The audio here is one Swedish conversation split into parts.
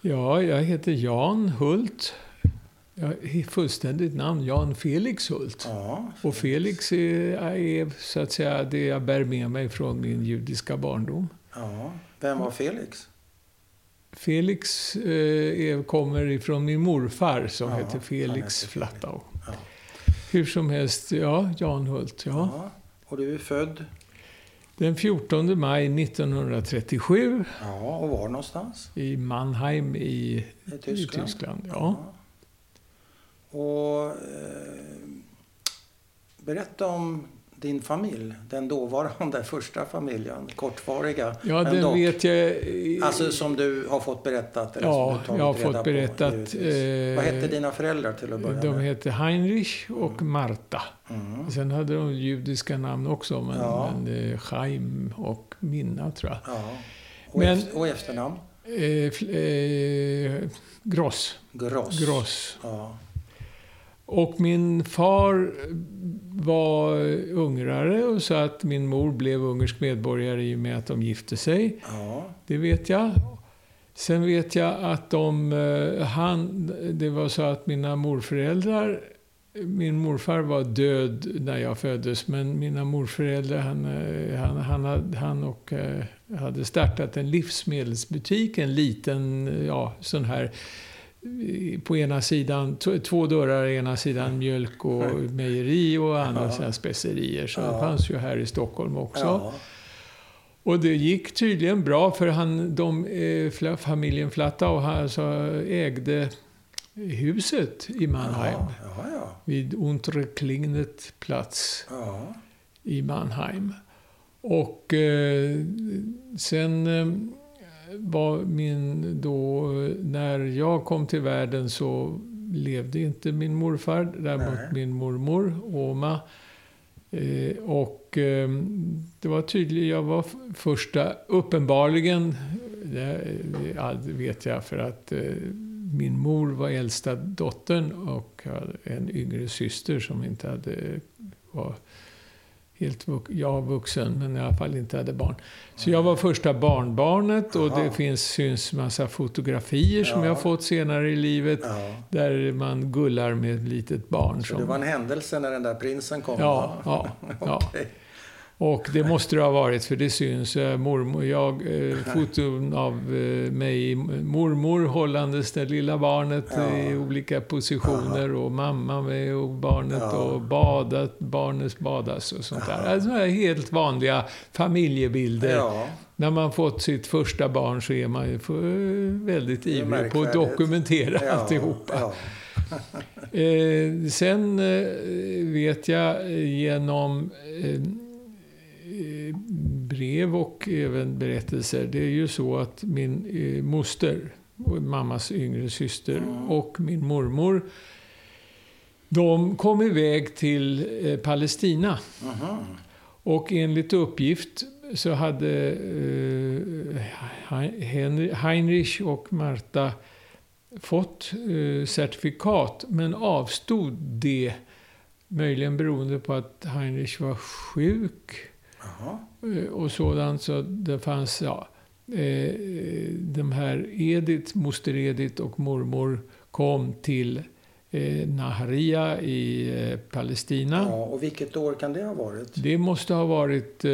Ja, jag heter Jan Hult. Jag fullständigt namn Jan Felix Hult. Ja, Och Felix är, är så att säga det jag bär med mig från min judiska barndom. ja. Vem var Felix? Felix eh, kommer ifrån min morfar som Ja, heter han Felix heter Flattau. Ja. Hur som helst, ja, Jan Hult. Ja. Ja. Och du är född? Den 14 maj 1937 Ja, och var någonstans? i Mannheim i, I i Tyskland? Tyskland. Ja. Och eh, berätta om din familj, den dåvarande första familjen, kortvariga. Ja, den dock. vet jag. Alltså som du har fått berättat? Eller Ja, som du jag har fått berättat, eh, Vad hette dina föräldrar till att börja De med? hette Heinrich och Marta. Mm. Sen hade de judiska namn också, men, Ja. men eh, Chaim och Minna tror jag. Ja. Och, Men- efter, och efternamn? Eh, eh, Gross. Gross. Gross. Ja. Och min far var ungrare och så att min mor blev ungersk medborgare i och med att de gifte sig. ja. Det vet jag. Sen vet jag att de, eh, han, det var så att mina morföräldrar, min morfar var död när jag föddes, men mina morföräldrar, han, eh, han, han, han och, eh, hade startat en livsmedelsbutik, en liten, ja, sån här på ena sidan, två dörrar, ena sidan mjölk och mejeri och andra Ja. specerier. Så Ja. det fanns ju här i Stockholm också. ja. Och det gick tydligen bra för han, de, eh, familjen Flattau alltså, ägde huset i Mannheim. Ja, ja, ja. Vid Untere Klingnet plats i Mannheim. Och eh, sen eh, var min då, när jag kom till världen så levde inte min morfar, däremot Nej. min mormor, Oma. Eh, och eh, det var tydligt, jag var första, uppenbarligen, det vet jag för att eh, min mor var äldsta dottern och hade en yngre syster som inte hade, var helt vux, ja, vuxen, men i alla fall inte hade barn. Så jag var första barnbarnet och Aha. det finns, syns massa fotografier som Ja. jag har fått senare i livet ja. där man gullar med ett litet barn. Så det var en händelse när den där prinsen kom? Ja, ja, ja. Okej. Och det måste det ha varit, för det syns. eh, Mormor, jag, eh, foton av eh, mig, mormor hållandes det lilla barnet Ja. i olika positioner och mamma med och barnet Ja. och badat, barnet badas och sånt där. Alltså helt vanliga familjebilder. Ja, När man fått sitt första barn så är man ju väldigt ivrig på att dokumentera ja, alltihopa. Eh, sen vet jag genom eh, brev och även berättelser. Det är ju så att min eh, moster, och mammas yngre syster Mm. och min mormor de kom iväg till eh, Palestina. Mhm. Och enligt uppgift så hade eh, Heinrich och Marta fått certifikat men avstod det. Möjligen beroende på att Heinrich var sjuk Jaha. eh, och sådant. Så det fanns, ja, eh, de här Edith, moster Edith och mormor kom till eh, Naharia i eh, Palestina. Ja, och vilket år kan det ha varit? Det måste ha varit... Eh,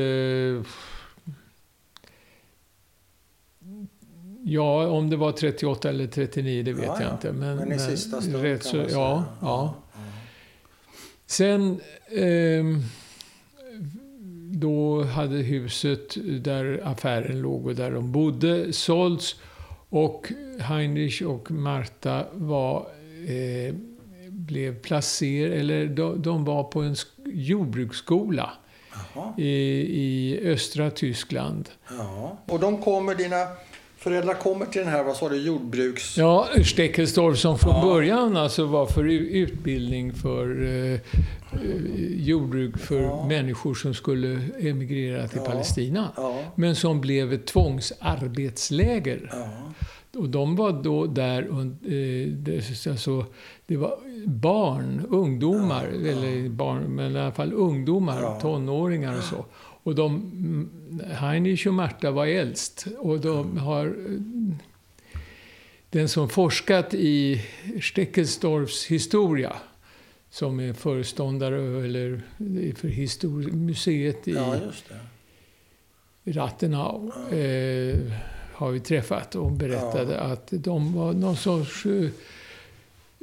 ja, om det var 38 eller 39, det vet Ja, jag ja. inte. Men, Men i sista stund rätt kan så, man säga. ja, ja. Sen... ehm, då hade huset där affären låg och där de bodde sålts. Och Heinrich och Marta var, eh, blev placerade, eller de, de var på en sk- jordbruksskola Jaha. i, i östra Tyskland. Ja. Och de kommer, dina föräldrar kommer till den här, vad sa du, jordbruks... Ja, Steckelsdorf som från Ja. början alltså var för utbildning för eh, eh, jordbruk för Ja. människor som skulle emigrera till Ja. Palestina. Men som blev ett tvångsarbetsläger. Och de var då där, eh, det, alltså, det var barn, ungdomar, eller barn, men i alla fall ungdomar, tonåringar och så. Och de, mm, Heinrich och Marta var äldst och de har... den som forskat i Steckelsdorfs historia, som är föreståndare eller för museet i Ja. Rattenau, eh, har vi träffat och berättade att de var någon sorts eh,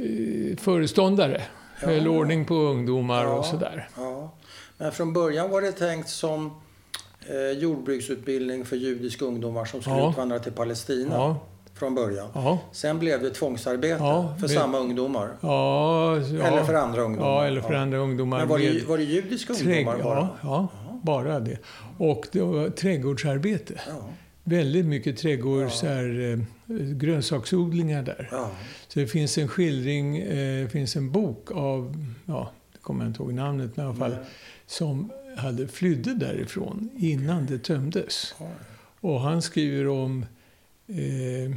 eh, föreståndare. Ja. Höll ordning på ungdomar Ja. och sådär. Ja. Men från början var det tänkt som eh, jordbruksutbildning för judiska ungdomar som skulle Ja. utvandra till Palestina. Ja, Från början. ja, Sen blev det tvångsarbete Ja, för det- samma ungdomar. ja, ja. Eller för andra ungdomar. Ja, eller för andra ungdomar. Men var det, med var det judiska trädg- ungdomar bara? ja, ja, bara det. Och det var trädgårdsarbete. Ja. Väldigt mycket trädgårds, här, eh, grönsaksodlingar där. ja. Så det finns en skildring, eh, finns en bok av, ja, det kommer jag inte ihåg namnet, men i alla fall. Som hade flydde därifrån innan det tömdes. Och han skriver om eh,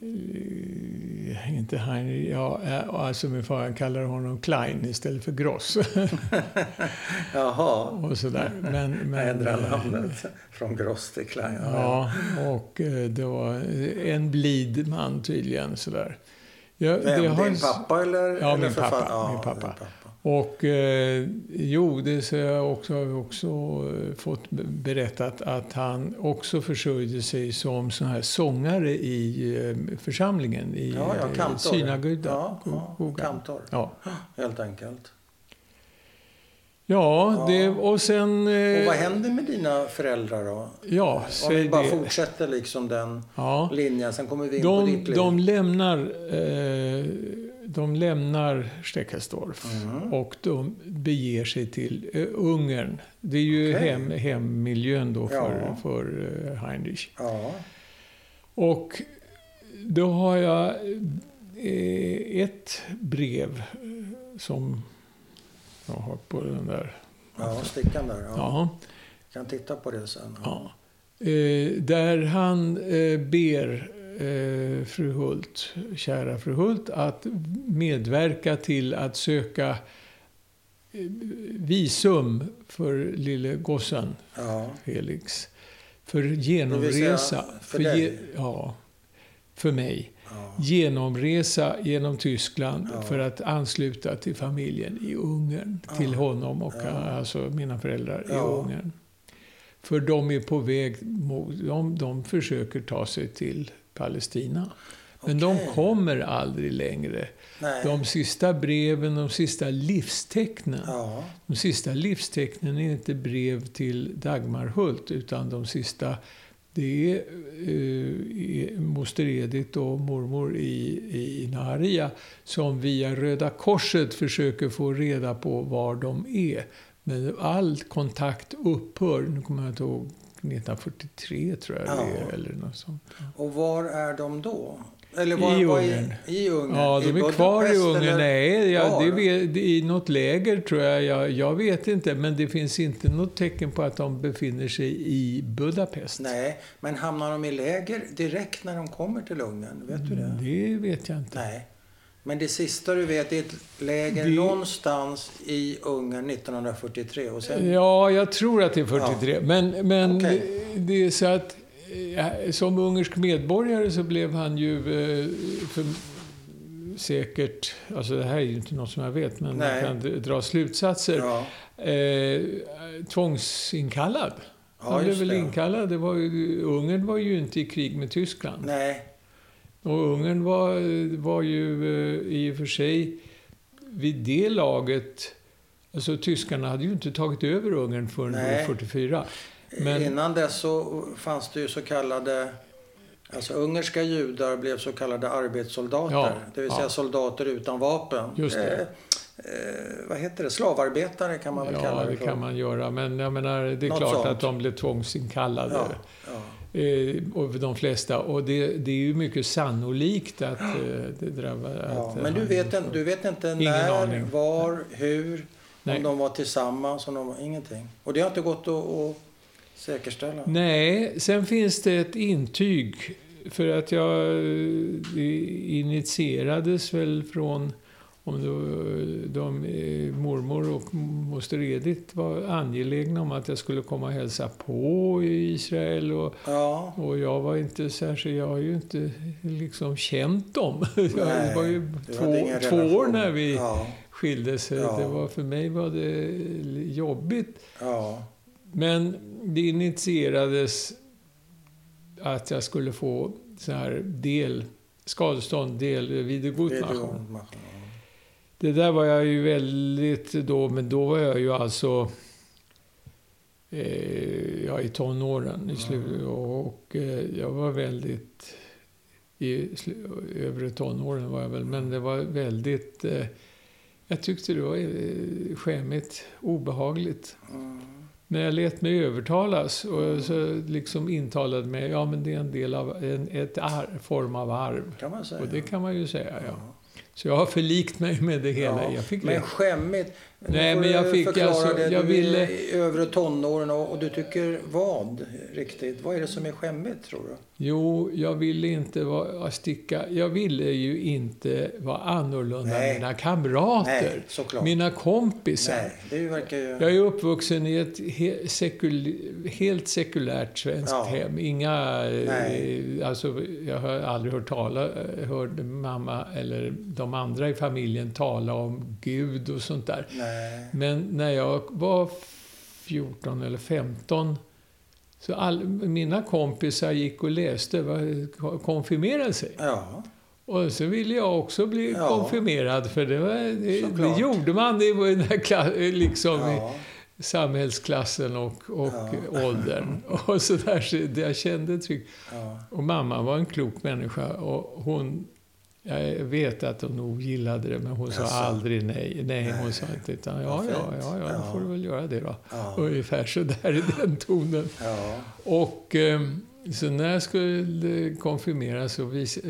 eh, inte Heinrich, ja, eh, alltså min far kallar honom Klein istället för Gross. Jaha. och sådär. Men, men, Jag ändrar eh, namnet från Gross till Klein. Ja, och det var en blid man tydligen. Sådär. Ja, Vem? det har- Din pappa eller? Ja, eller min pappa, Ja, min pappa. din pappa. Och eh, jo, det så jag också, har jag också eh, fått be- berättat att han också försörjde sig som sån här sångare i eh, församlingen i Ja, ja, eh, kantor. synagogan. Ja, ja, kantor. Ja, Helt enkelt. ja. Det, och sen... eh, Och vad händer med dina föräldrar då? Ja, Om vi bara det. fortsätter liksom den Ja. linjen, sen kommer vi in på De, ditt liv. de lämnar, eh, de lämnar Steckelsdorf Mhm. och de beger sig till eh, Ungern. Det är ju Okej. hem, hemmiljön då för, Ja. för eh, Heinrich. Ja, Och då har jag eh, ett brev eh, som jag har på den där. ja, stickan där. Ja. Ja. Kan titta på det sen. Ja. Eh, där han eh, ber eh, fru Hult, kära fru Hult, att medverka till att söka eh, visum för lille gossen Ja. Felix. För genomresa. för dig? ja, för mig. Ja. Genomresa genom Tyskland Ja. för att ansluta till familjen i Ungern. Till honom och alltså mina föräldrar i. Ungern. För de är på väg mot, de, de försöker ta sig till Palestina. Men de Okej. kommer aldrig längre. Nej. De sista breven, de sista livstecknen. Ja. De sista livstecknen är inte brev till Dagmarhult utan de sista det är eh, moster Edith och mormor i, i Naharia som via Röda Korset försöker få reda på var de är. Men all kontakt upphör, nu kommer jag inte ihåg, 1943 tror jag Ja. det är, eller något sånt. Och var är de då? Eller var, I Ungern. I, I Ungern? Ja, I de är kvar i Budapest, Ungern. Nej, ja, Var? det vet, det- i något läger tror jag. jag. Jag vet inte, men det finns inte något tecken på att de befinner sig i Budapest. Nej, men hamnar de i läger direkt när de kommer till Ungern? Vet du det? Det vet jag inte. Nej. Men det sista du vet är ett läger Det- någonstans i Ungern 1943. Och sen, Ja, jag tror att det är 43. Men, men Okej. det är så att som ungersk medborgare så blev han ju eh, för, säkert, alltså det här är ju inte något som jag vet, men Nej. man kan dra slutsatser. ja, Eh, tvångsinkallad. Han ja blev just väl det. inkallad. Det var ju, Ungern var ju inte i krig med Tyskland. Nej, Och Ungern var, var ju eh, i och för sig vid det laget... Alltså tyskarna hade ju inte tagit över Ungern förrän Nej. 44. Men- innan dess så fanns det ju så kallade... Alltså ungerska judar blev så kallade arbetssoldater. Ja, det vill säga ja. soldater utan vapen. Just det. Eh, eh, vad heter det? Slavarbetare kan man väl Ja, kalla det det för. kan man göra. Men jag menar, det är Något klart sånt. att de blev tvångsinkallade. Ja, Eh, och de flesta. Och det, det är ju mycket sannolikt att eh, det drabbar... Ja, att, men du han- vet, en, du vet inte när, aning. var, hur, Nej. om de var tillsammans, om de var ingenting. Och det har inte gått att, att säkerställa. Nej, sen finns det ett intyg. För att jag det initierades väl från om då, de, eh, mormor och moster Edith var angelägna om att jag skulle komma och hälsa på i Israel. Och, Ja. och jag var inte särskilt, jag har ju inte liksom känt dem. Jag Nej, var ju två, två år när vi Ja. skildes. Ja. Det var, för mig var det jobbigt. Ja. Men det initierades att jag skulle få så här del, skadestånd, del du. Det där var jag ju väldigt då, men då var jag ju alltså eh, ja, i tonåren i slutet. Och eh, jag var väldigt... I övre tonåren var jag väl, men det var väldigt... Eh, jag tyckte det var eh, skämmigt, obehagligt. Mm. När jag lät mig övertalas och så liksom intalade mig, ja men det är en del av en ett arv, form av arv. Kan man säga. Och det kan man ju säga, ja. Så jag har förlikt mig med det hela. Ja, Jag fick men skämmigt. Nej, men jag fick alltså- det. jag du ville- är i övre tonåren och, och du tycker vad riktigt? Vad är det som är skämmigt tror du? Jo, jag ville inte vara, sticka. Jag ville ju inte vara annorlunda Nej. än mina kamrater. Nej. Mina kompisar. Nej, det verkar ju... Jag är uppvuxen i ett he sekul, helt sekulärt svenskt Ja. hem. Inga... Nej. Eh, alltså, jag har aldrig hört tala, hörde mamma eller de andra i familjen tala om Gud och sånt där. Nej. Men när jag var 14 eller 15 så all, mina kompisar gick och läste, var- konfirmerade sig. Ja, Och så ville jag också bli Ja. konfirmerad, för det, var, det, det gjorde man det var i den här liksom, i ja, samhällsklassen och, och Ja. åldern. Och så där, så jag kände ja. Och mamma var en klok människa och hon jag vet att hon nog gillade det, men hon sa Jaså? aldrig nej. Nej, hon sa inte utan ja, ja, ja, ja, då Ja. får du väl göra det då. ja. Ungefär så där i den tonen. ja. Och eh, så när jag skulle konfirmeras så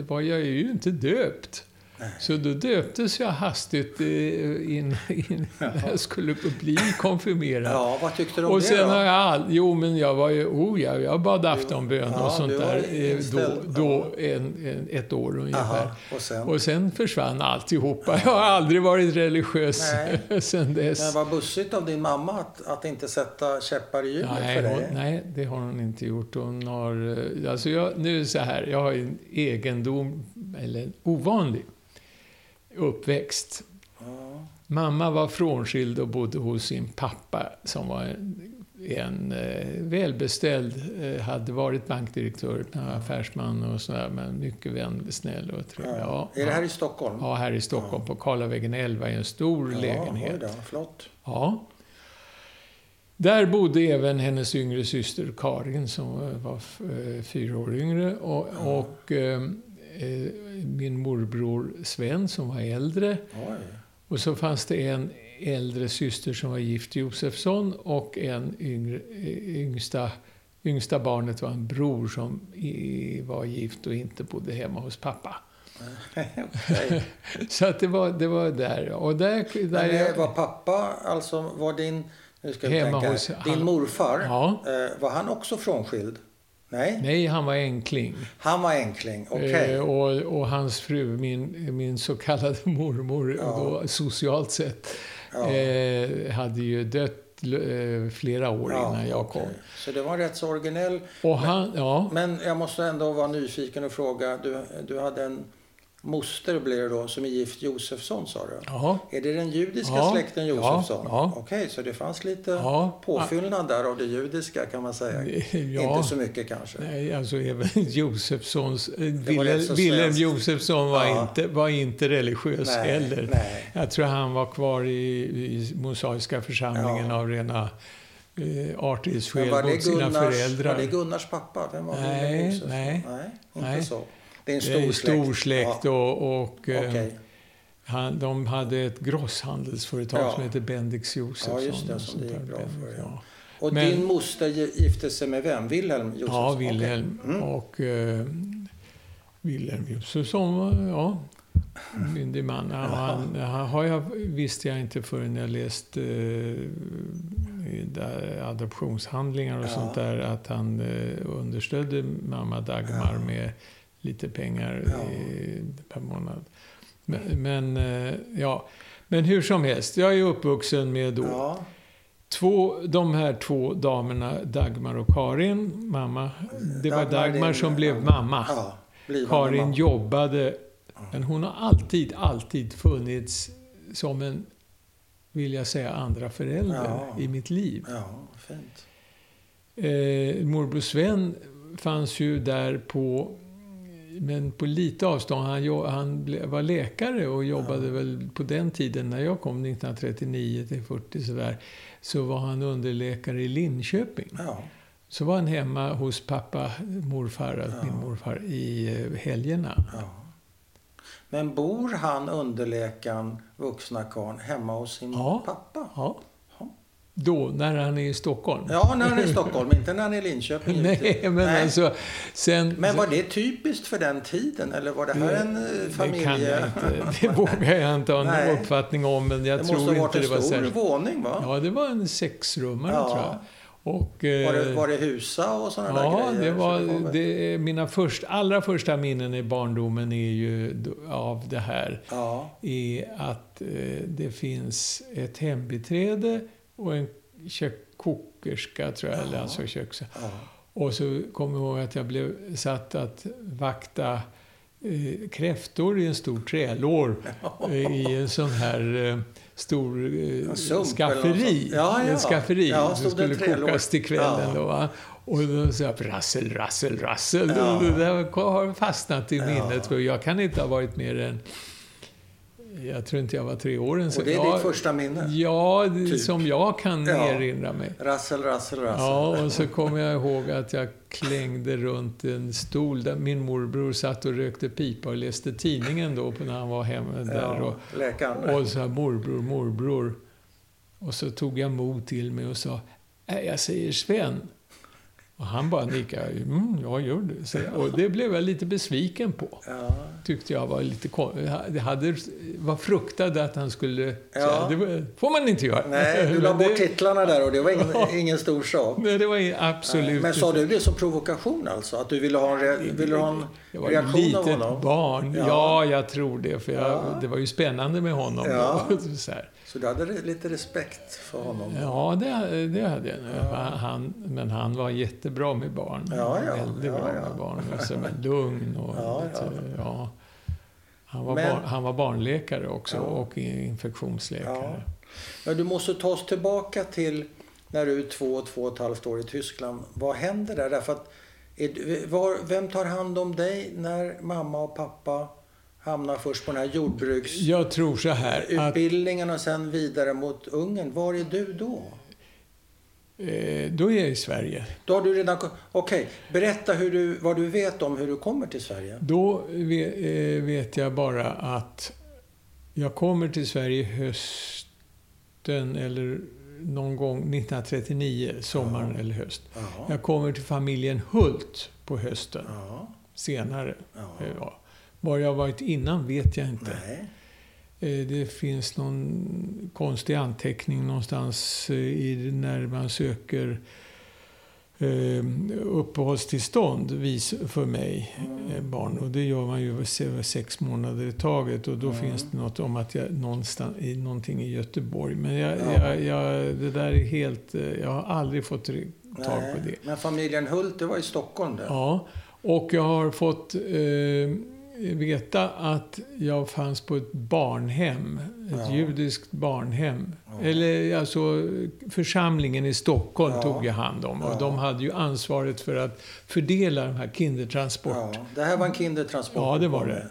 var jag ju inte döpt. Så då döptes jag hastigt eh, in, jag skulle bli konfirmerad. ja, vad tyckte du om Och det sen då? har jag all, Jo, men jag var ju... Oh ja, jag bad aftonbön Ja, och sånt där. eh, Då, då en, en, ett år ungefär. Aha, och sen? Och sen försvann alltihopa. Jag har aldrig varit religiös Nej. sen dess. Men vad bussigt av din mamma att, att inte sätta käppar i hjulet för dig. hon, nej, det har hon inte gjort. Hon har, eh, alltså jag, nu är det så här, jag har en egendom, eller ovanlig uppväxt. Ja, Mamma var frånskild och bodde hos sin pappa som var en, en eh, välbeställd, eh, hade varit bankdirektör, affärsman och sådär, men mycket vänlig, snäll och trevlig. ja. Ja, Är det här i Stockholm? Ja, här i Stockholm på Karlavägen 11 i en stor Ja, lägenhet. då, flott. Ja. Där bodde även hennes yngre syster Karin som var eh, fyra år yngre och, och eh, min morbror Sven som var äldre. Oj. Och så fanns det en äldre syster som var gift Josefsson och en yngre, eh, yngsta, yngsta barnet var en bror som var gift och inte bodde hemma hos pappa. Så att det var, det var där. Och där, där Men jag, eh, var pappa, alltså var din, nu ska Hemma tänka, hos- din morfar, Ja. eh, var han också frånskild? Nej, nej, han var enkling. han var enkling, okej. Eh, och, och hans fru, min, min så kallade mormor, Ja. då, socialt sett, Ja. eh, hade ju dött eh, flera år innan jag kom. Så det var rätt så originell. Och han, ja, Men jag måste ändå vara nyfiken och fråga, du, du hade en moster blir det då, som är gift Josefsson sa du? ja, Är det den judiska Ja, släkten Josefsson? ja. Okej, så det fanns lite Ja. påfyllnad där av det judiska kan man säga. ja. Inte så mycket kanske. Nej, alltså även Josefssons... Wilhelm. Josefsson var, Ja. inte, var inte religiös Nej, heller. nej. Jag tror han var kvar i, i Mosaiska församlingen av rena eh, artighetsskäl mot sina Gunnars, föräldrar. var det Gunnars pappa? Vem var Nej, nej. nej. Inte Nej. så. Det är en är stor stor släkt Ja, och, och eh, Okej. han, de hade ett grosshandelsföretag Ja. som heter Bendix Josefsson. Ja, just det, som det gick bra för, ja. Och Men- din moster gi- gifte sig med vem? Wilhelm Josefsson? Ja. Wilhelm. Mm. Och eh, Wilhelm Josefsson ja, myndig man. Han, han, har jag, visste jag inte förrän jag läste eh, adoptionshandlingar och Ja. sånt där att han eh, understödde mamma Dagmar Ja. med lite pengar Ja. i, per månad. Men, men, eh, ja. men hur som helst, jag är uppvuxen med då Ja. två, de här två damerna, Dagmar och Karin, mamma. Det var Dagmar, som blev mamma. Ja, Karin mamma. jobbade, men hon har alltid, alltid funnits som en, vill jag säga, andra förälder Ja. i mitt liv. Ja, fint. Eh, morbror Sven fanns ju där på, men på lite avstånd. Han, han var läkare och jobbade väl på den tiden, när jag kom 1939 till 40 sådär, så var han underläkare i Linköping. Ja. Så var han hemma hos pappa, morfar, min morfar, i eh, helgerna. ja. Men bor han, underläkaren, vuxna karln, hemma hos sin Ja. pappa? Ja. Då, när han är i Stockholm. Ja, när han är i Stockholm, inte när han är i Linköping. Nej, men Nej. alltså... Sen, Men var det typiskt för den tiden? Eller var det här en eh, Det familje... kan jag inte. Det vågar jag inte ha någon uppfattning om. Men jag det tror måste ha varit inte en det var stor särskilt... våning, va? Ja, det var en sexrummare Ja. tror jag. Och, Var, det, eh, var det husa och sådana Ja, där grejer? det var, det, mina först, allra första minnen i barndomen är ju av det här. Ja, är att eh, det finns ett hembiträde och en kök- kokerska, tror jag, eller alltså köks. Och så kommer jag ihåg att jag blev satt att vakta eh, kräftor i en stor trälår eh, i en sån här eh, stor eh, skafferi. Ja, ja. En skafferi Ja, som skulle kokas till kvällen. Då, va? Och då sa jag rassel, rassel, rassel. Ja. Det där har fastnat i minnet. För jag kan inte ha varit mer än... Jag tror inte jag var tre år än Och det är ja, ditt första minne? Ja, Typ. som jag kan Ja. erinra mig. Rassel, rassel, rassel. Ja, och så kommer jag ihåg att jag klängde runt en stol där min morbror satt och rökte pipa och läste tidningen då på när han var hemma där. Och, Ja, läkaren. och sa morbror, morbror. Och så tog jag mod till mig och sa, "Nej, jag säger Sven. Och han bara nickade, mm, ja gör det. Så, och det blev jag lite besviken på. Ja. Tyckte jag var lite Det hade, var fruktad att han skulle Ja. säga, det får man inte göra. Nej, du la bort titlarna där och det var ingen, ingen stor sak. Nej, det var absolut Men sa du det som provokation alltså? Att du ville ha en, re, ville ha en Jag var reaktion av litet honom? barn. Ja. Ja. jag tror det. För jag, Ja. det var ju spännande med honom. Ja. Så här. Så du hade lite respekt för honom? Ja, det, det hade jag. nog. Han, men han var jättebra med barn. Ja, ja. Väldigt Ja, bra ja. med barn. Alltså, men lugn och... Ja, ja. ja. Han, var Men- barn, han var barnläkare också Ja. och infektionsläkare. Men du måste ta oss tillbaka till när du är två två och ett halvt år i Tyskland. Vad händer där? Därför att, är var, vem tar hand om dig när mamma och pappa hamnar först på den här jordbruksutbildningen och sen vidare mot Ungern? Var är du då? eh, då är jag i Sverige. Då har du redan... Okej, berätta hur du, vad du vet om hur du kommer till Sverige. Då eh, vet jag bara att jag kommer till Sverige hösten eller någon gång 1939, sommaren eller höst. Ja. Jag kommer till familjen Hult på hösten, Ja. senare. ja. Var jag varit innan vet jag inte. Nej. Eh, Det finns någon konstig anteckning någonstans eh, i, när man söker eh, uppehållstillstånd för mig, eh, barn. Och det gör man ju se- sex månader i taget. Och då Mm. finns det något om att jag någonstans, i, någonting i Göteborg. Men jag, Ja. jag, jag, det där är helt... eh, Jag har aldrig fått tag på det. Men familjen Hult, det var i Stockholm det? Ja, och jag har fått eh, veta att jag fanns på ett barnhem. Ett Ja. judiskt barnhem. Ja. Eller alltså församlingen i Stockholm Ja. tog jag hand om. Och de hade ju ansvaret för att fördela de här kindertransport. Ja, det här var en kindertransport? Ja, det var det.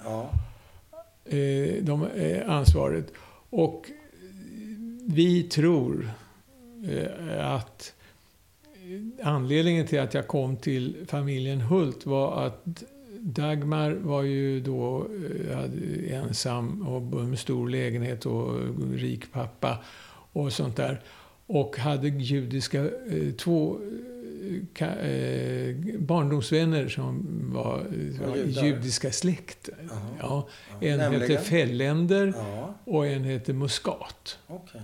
Eh, de, eh, ansvaret. Och vi tror eh, att anledningen till att jag kom till familjen Hult var att Dagmar var ju då eh, ensam och en stor lägenhet och rik pappa och sånt där. Och hade judiska, eh, två eh, eh, barndomsvänner som var, var judiska släkt. Ja, Ja, en nämligen? heter Fälländer Ja, och en heter Muscat. okej.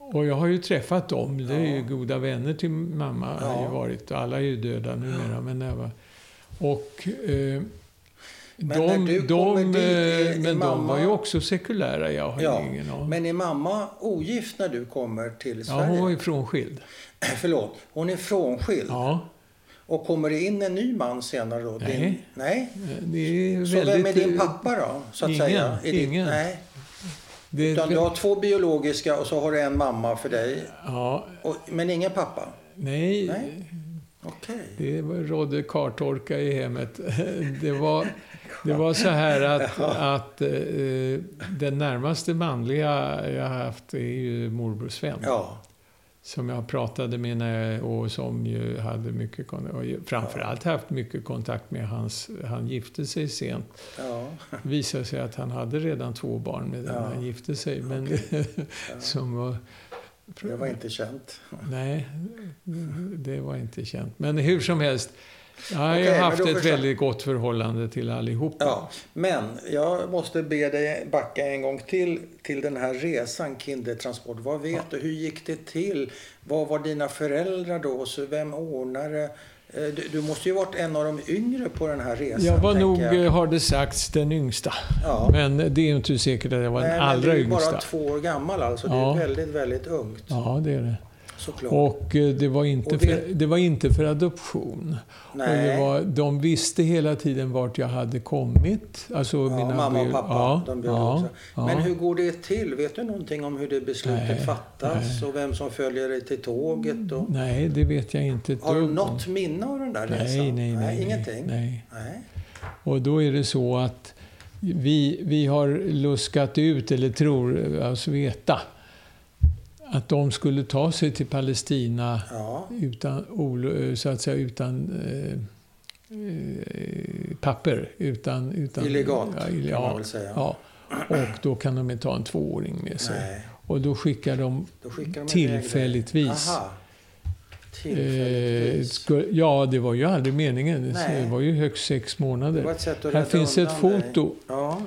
Och jag har ju träffat dem. Det är ju Ja. goda vänner till mamma. Har ju Ja. varit. Alla är ju döda numera. Men jag var, och eh, Men när du kommer dit, är- är men de mamma- var ju också sekulära, jag har Ja, ingen aning. men är mamma ogift när du kommer till Ja, Sverige? hon var ju frånskild. Förlåt, hon är frånskild. Ja, Och kommer det in en ny man senare då? Nej. Din, nej? det är Så väldigt... vem är din pappa då? Så att Ingen, säga? Är ingen. nej. Det, Utan du har två biologiska och så har du en mamma för dig. Ja, Och, men ingen pappa? nej. Nej. Okej. Det rådde kartorka i hemmet. Det var, det var så här att, att eh, den närmaste manliga jag har haft är ju morbror Sven. Ja. Som jag pratade med när och som ju hade mycket och framförallt haft mycket kontakt med hans, han gifte sig sent. ja. Det visade sig att han hade redan två barn med den Ja. han gifte sig. Men som var, Det var inte känt. Nej, det var inte känt. Men hur som helst, jag har men haft ett förstår- väldigt gott förhållande till allihopa. Ja, men jag måste be dig backa en gång till till den här resan Kindertransport. Vad vet du? Hur gick det till? Vad var dina föräldrar då? Så vem ordnade? Eh, Du, du måste ju varit en av de yngre på den här resan. Jag var nog, jag. eh, har det sagts, den yngsta. Ja. Men det är ju inte säkert att jag var Nej, den allra du är bara yngsta. två år gammal alltså. Det Ja. är väldigt, väldigt ungt. Ja, det är det. Såklart. Och eh, det var inte, Och vet- för, det var inte för adoption. Och det Nej. var, de visste hela tiden vart jag hade kommit. Alltså Ja, mina mamma och pappa, Ja, de ja, biologiska. ja. Men hur går det till? Vet du någonting om hur det beslutet Nej, fattas och vem som följer dig till tåget? Och... Nej, det vet jag inte Har du något minne av den där resan? Nej, nej, nej. Ingenting? Nej. Nej. Och då är det så att vi, vi har luskat ut, eller tror oss veta, att de skulle ta sig till Palestina Ja. utan, så att säga, utan eh, eh, papper. Utan, utan, Illegalt, ja, ille- kan man väl säga. Ja. Och då kan de inte ta en tvååring med sig. Nej. Och då skickar de Då skickar de tillfälligtvis. Eh, Tillfälligtvis. sku- ja, det var ju aldrig meningen. Nej. Det var ju högst sex månader. Här finns ett foto Ja.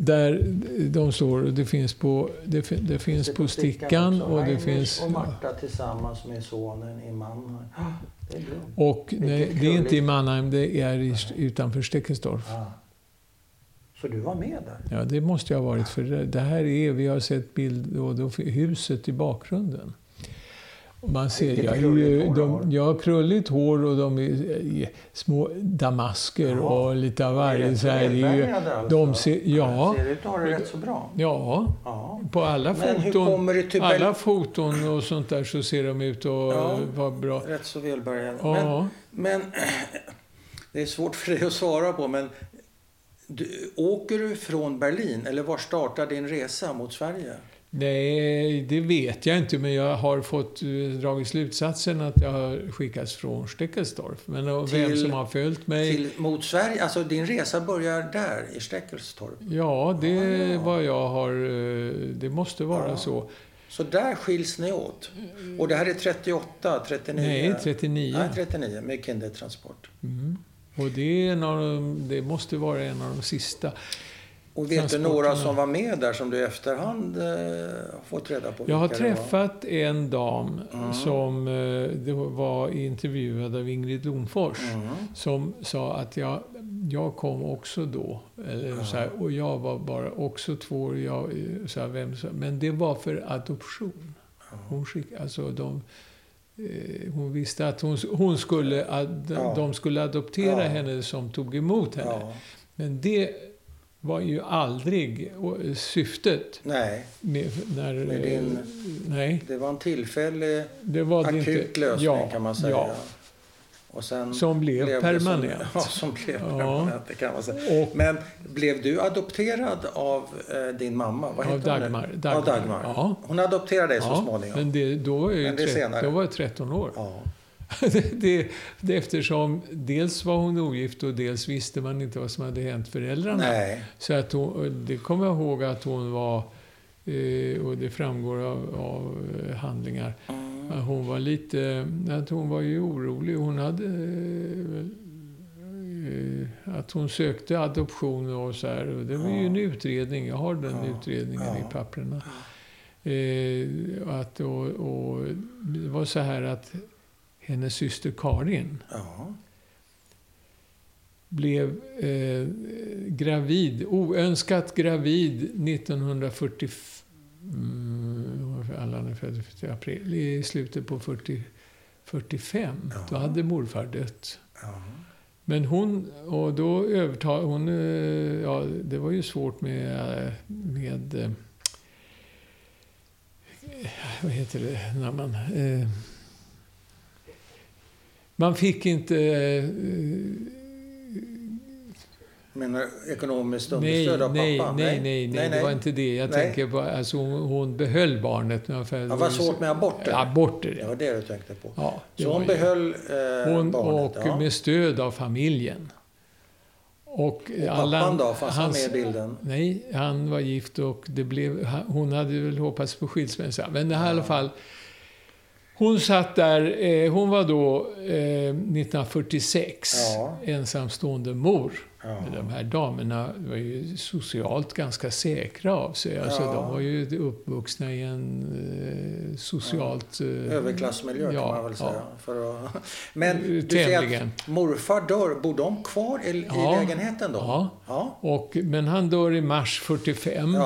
Där de står. Det finns på, det, det finns Det på stickan och det finns... och Marta tillsammans med sonen i Mannheim. Det är bra. Och nej, det är inte i Mannheim, det är i, utanför Steckensdorf. Ah. Så du var med där? Ja, det måste jag ha varit. För det- det här är, vi har sett bild och då, huset i bakgrunden. Man ser, jag ju, de, jag har krulligt hår och de är, är små damasker Jaha. och lite av varje. Så här, det är ju, alltså. de ser, ja, Ser ut att ha det rätt så bra. ja, Ja. på alla Men foton, till alla foton och sånt där så ser de ut att Ja. vara bra. Rätt så välbärgade. Men, Ja, men det är svårt för dig att svara på, men du, åker du från Berlin eller var startar din resa mot Sverige? Nej, det vet jag inte, men jag har fått eh, dragit slutsatsen att jag har skickats från Steckelsdorf. Men och vem Till- som har följt mig, Till, mot Sverige? Alltså din resa börjar där, i Steckelstorp. ja, det ja. vad jag har, eh, det måste vara Ja. så. Så där skiljs ni åt. Och det här är 38, 39? Nej, 39. Nej, 39 med kindertransport. Mm. Och det, är en av de, det måste vara en av de sista. Och vet du några som var med där som du i efterhand eh, har fått reda på? Jag har träffat en dam Mm. som eh, var intervjuad av Ingrid Domfors. Mm. Som sa att jag, jag kom också då. Eller så här, och jag var bara också två år. Jag, så här, vem, så- men det var för adoption. Hon, skick, alltså de, eh, hon visste att hon, hon skulle, ad, Ja. de skulle adoptera Ja. henne som tog emot henne. Ja. Men det var ju aldrig eh, syftet. Nej, Med, när, Med din- eh, Nej, det var en tillfällig det var det akut inte. lösning ja, kan man säga. Ja, Och sen som blev det permanent. Som, ja, som blev Ja. permanent, det kan man säga. Och Men blev du adopterad av eh, din mamma? Vad av nu? Dagmar. Av Dagmar. Ja, Hon adopterade dig så småningom? men det, då, var jag Men det är tre- senare. då var jag 13 år. Det, det, eftersom dels var hon ogift och dels visste man inte vad som hade hänt föräldrarna. Nej. Så att hon, det kommer jag ihåg att hon var, eh, och det framgår av, av eh, handlingar, Mm. hon var lite, att hon var ju orolig. Hon hade eh, att hon sökte adoption och så här. Det var ju en utredning, jag har den Ja. utredningen Ja. i papperna. Eh, att, och, och det var så här att hennes syster Karin, Ja. blev eh, gravid, oönskat gravid 1945. Mm, Allan är född i april, i slutet på 40, 45. Ja. Då hade morfar dött. Ja. Men hon, och då övertag, hon, eh, ja det var ju svårt med, eh, med eh, vad heter det när man, eh, man fick inte, eh, Menar ekonomiskt nej, understöd av nej, pappa? nej, nej, nej, det var inte det. Jag Nej. tänker på, alltså hon, hon behöll barnet. Det var svårt med aborter? Aborter, Det ja. var det du tänkte på. ja Så hon behöll eh, hon, barnet? Och ja. med stöd av familjen. Och, Och pappan Allan- då? Fanns han med i bilden? Nej, han var gift och det blev, hon hade väl hoppats på skilsmässa. Men det här i alla fall. Hon satt där, eh, hon var då eh, 1946 Ja. ensamstående mor. Ja. De här damerna var ju socialt ganska säkra av sig. Alltså, Ja. De var ju uppvuxna i en eh, socialt... Eh, Överklassmiljö kan man väl säga. För att... Men du säger att morfar dör. Bor de kvar i, i lägenheten då? Ja. ja. Och, men han dör i mars 45.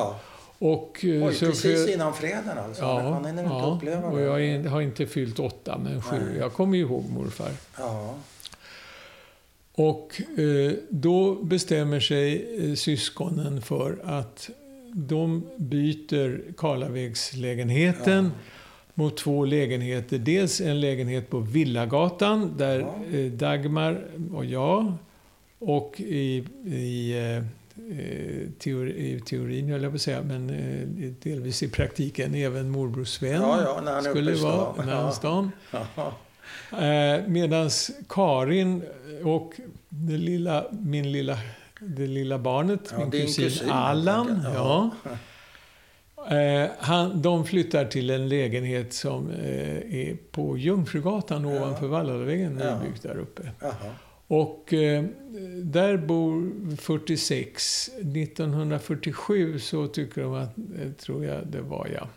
Ja. Och, eh, Oj, så precis för- innan freden alltså. Ja, hinner inte ja, uppleva och jag är- har inte fyllt åtta, men sju. Nej. Jag kommer ihåg morfar. Ja. Och eh, då bestämmer sig eh, syskonen för att de byter Karlavägslägenheten mot två lägenheter. Dels en lägenhet på Villagatan där Ja. eh, Dagmar och jag och i, i, eh, teori, i teorin, höll jag på att säga, men eh, delvis i praktiken även morbror Sven Ja, ja, när han skulle vara stan. med hans dam. Ja. Eh, Medan Karin och lilla, min lilla, det lilla barnet, min kusin, kusin, Allan, ja. Eh, han, de flyttar till en lägenhet som eh, är på Jungfrugatan ovanför Vallalavägen, Ja. nybyggt där uppe. Jaha. Och eh, där bor 46. 1947 så tycker de att, eh, tror jag det var ja.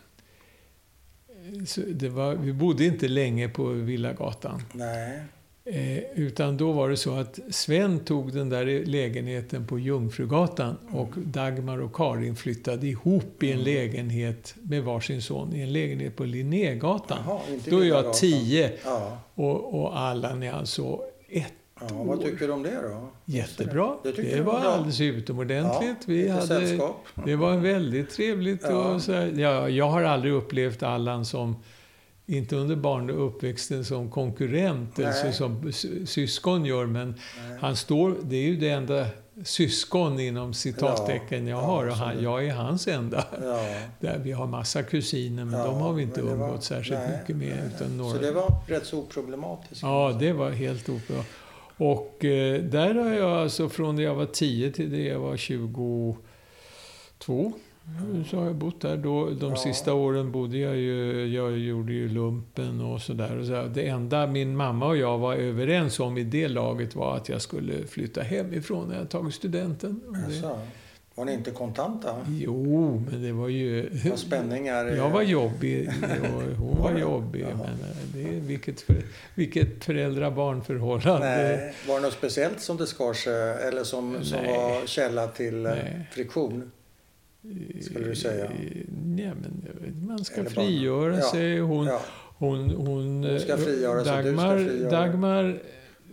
Så det var, vi bodde inte länge på Villagatan. Nej. Eh, utan då var det så att Sven tog den där lägenheten på Jungfrugatan och Dagmar och Karin flyttade ihop i en Mm. lägenhet med varsin son i en lägenhet på Linnégatan. Jaha, Då är jag tio Ja. och, och Allan är alltså ett ja. Vad tycker du om det då? Jättebra. Det Det, jag var var bra. alldeles utomordentligt. Ja, Vi hade, sällskap. det var väldigt trevligt. Ja. Och så här, ja, jag har aldrig upplevt Allan som, inte under barn och uppväxten som konkurrent, Nej. alltså som sy- syskon gör, men Nej. han står, det är ju det enda syskon inom citattecken jag Ja, har och han, jag är hans enda. Ja. Där vi har massa kusiner, men Ja, de har vi inte var- umgåtts särskilt nej, mycket med. nej, Utan nej. några. Så det var rätt så oproblematiskt? Ja, det var helt opera. Och eh, där har jag alltså från det jag var 10 till det jag var 22 så har jag bott där. Då, de Ja. sista åren bodde jag ju, jag gjorde ju lumpen och sådär. Och så. Det enda min mamma och jag var överens om i det laget var att jag skulle flytta hemifrån när jag tagit studenten. Det? Var ni inte kontanta? jo, men det var ju... Var spänningar? Jag var jobbig och hon Var jobbig. Men eh, det vilket, för, vilket föräldrar-barn-förhållande. Nej. Var det något speciellt som det skar sig eller som, som Nej. var källa till eh, Nej. friktion? Skulle du säga? Nej, men man ska Eller frigöra Ja. sig. Hon, Ja, hon, hon, Hon ska frigöra sig, du ska frigöra. Dagmar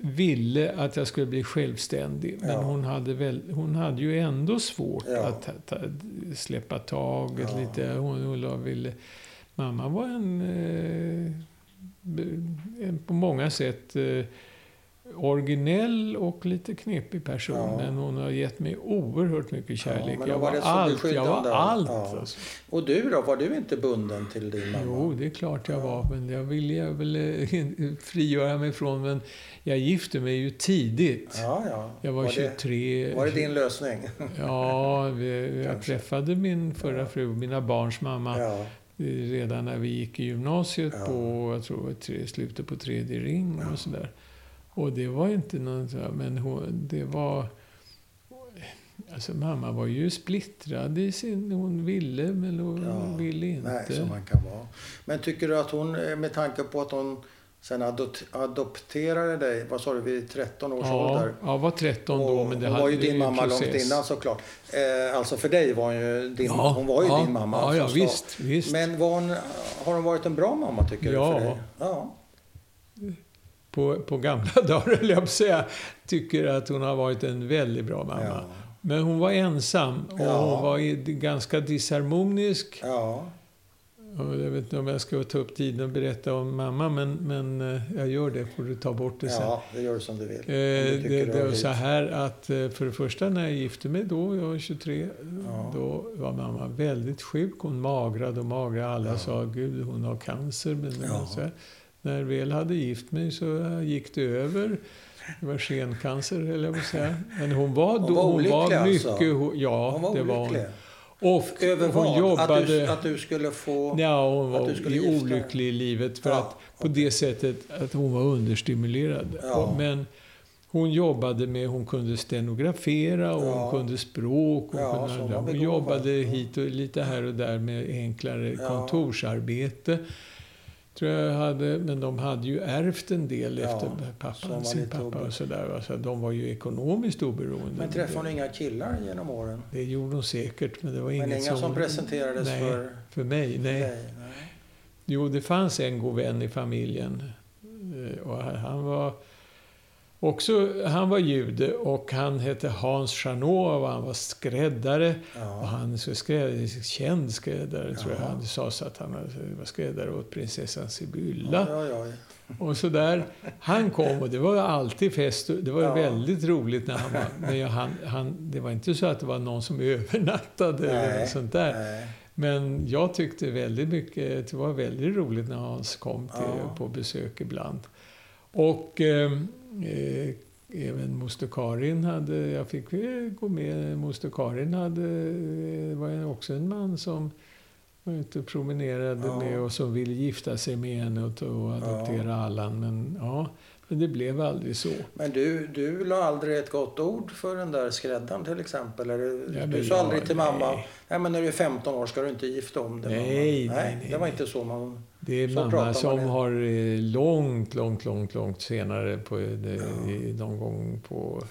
ville att jag skulle bli självständig. Men Ja. hon, hade väl, hon hade ju ändå svårt Ja. att ta, ta, släppa taget Ja. lite. Hon, hon ville, mamma var en, eh, en på många sätt eh, originell och lite knepig person. Ja. Men hon har gett mig oerhört mycket kärlek. men jag, var var allt, jag var allt. Ja. Alltså. Och du då? Var du inte bunden till din mamma? Jo, det är klart jag Ja. var. Men jag ville jag ville frigöra mig från. Men jag gifte mig ju tidigt. Ja, ja. Jag var, det, 23. var det din lösning? Ja, vi, jag träffade min förra Ja. fru, mina barns mamma, Ja, eh, redan när vi gick i gymnasiet Ja. på, jag tror det var tre, slutet på tredje ring Ja. och sådär. Och det var inte här, men hon, det var... Alltså mamma var ju splittrad i sin... Hon ville, men hon Ja. ville inte. nej, som man kan vara. Men tycker du att hon, eh, med tanke på att hon sen adopterade dig, vad sa du, vid 13 års Ja, ålder. jag var 13 då, men det hon hade var ju din mamma process. långt innan såklart. Eh, alltså för dig var hon ju din, Ja, hon var ju ja, din mamma. Ja, ja visst, visst. Men var hon, har hon varit en bra mamma tycker Ja. du? För dig? ja. På, på gamla dagar, höll jag säga, tycker att hon har varit en väldigt bra mamma. Ja. Men hon var ensam och Ja. hon var ganska disharmonisk. Ja. Jag vet inte om jag ska ta upp tiden och berätta om mamma, men, men eh, jag gör det. får du ta bort det sen. ja, det gör du som du vill. Du Eh, det, du det har var så här att eh, för det första när jag gifte mig då, jag var 23, Ja. då var mamma väldigt sjuk. Hon magrade och magrade. Alla Ja. sa gud hon har cancer. Men det Ja. så här. När jag väl hade gift mig så gick det över. Det var skencancer, höll jag på säga. Men hon var, Hon då, var hon var mycket... alltså? Ja, Hon var det var hon. Och Över hon vad? jobbade... Att, du, att du skulle få... Ja, hon var olycklig i livet för Ja, att på det sättet att hon var understimulerad. Ja. Men hon jobbade med, hon kunde stenografera och Ja. hon kunde språk. Och Ja, kunde hon hon jobbade hit och lite här och där med enklare kontorsarbete. Tror jag hade, men de hade ju ärvt en del Ja, efter som pappa, var sin pappa oberoende. och sådär. va. Så de var ju ekonomiskt oberoende. Men träffade hon inga killar genom åren? Det gjorde hon säkert, men det var Men inget inga som, presenterades nej, för för mig. Nej. dig? Nej. Jo, det fanns en god vän i familjen. Eh, Och han var också, han var jude och han hette Hans Chanot och han var skräddare. Och Ja. han är skräddare, känd skräddare, tror jag. Ja. Det sades att han var skräddare åt prinsessan Sibylla. Ja, ja, ja. Och så där. Han kom och det var alltid fest. och Det var Ja. väldigt roligt när han var... Men han, han, det var inte så att det var någon som övernattade eller Nej, något sånt där. Nej. Men jag tyckte väldigt mycket, det var väldigt roligt när Hans kom till, Ja. på besök ibland. Och eh, eh, även moster Karin hade, jag fick gå med, moster Karin hade, eh, var också en man som var ute och promenerade Ja. med och som ville gifta sig med henne och, och adoptera Allan. Men, ja, men det blev aldrig så. Men du, du la aldrig ett gott ord för den där skräddaren till exempel? Eller, Ja, du sa aldrig till mamma, nej. nej men när du är 15 år ska du inte gifta om dig. mamma." Nej, nej, nej, det var nej. inte så man... Det är Så mamma som inte. har eh, långt, långt, långt, långt senare, på, det, Ja. i, någon gång på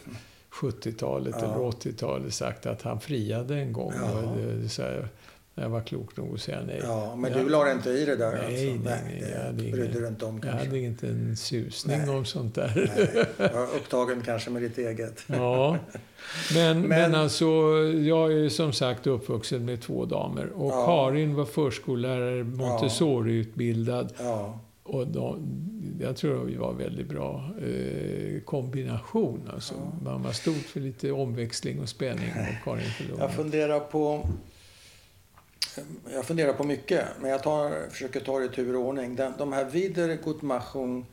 70-talet Ja. eller 80-talet, sagt att han friade en gång. Ja. Och det, det, så här, jag var klok nog att säga nej. Ja, men Ja. du la inte i det där Nej, alltså? nej, nej, jag det hade brydde ingen- du inte om Jag kanske? hade inte en susning Nej. om sånt där. Nej, jag var upptagen kanske med ditt eget. Ja, men, men, Men- alltså, jag är som sagt uppvuxen med två damer. Och Ja. Karin var förskollärare, Montessori-utbildad. Ja, Och de, jag tror det var väldigt bra eh, kombination. Alltså, Ja. Mamma stod för lite omväxling och spänning och Karin för lugn. jag funderar på... Jag funderar på mycket, men jag tar, försöker ta det i tur och ordning. Den, de här Wiedergutmachung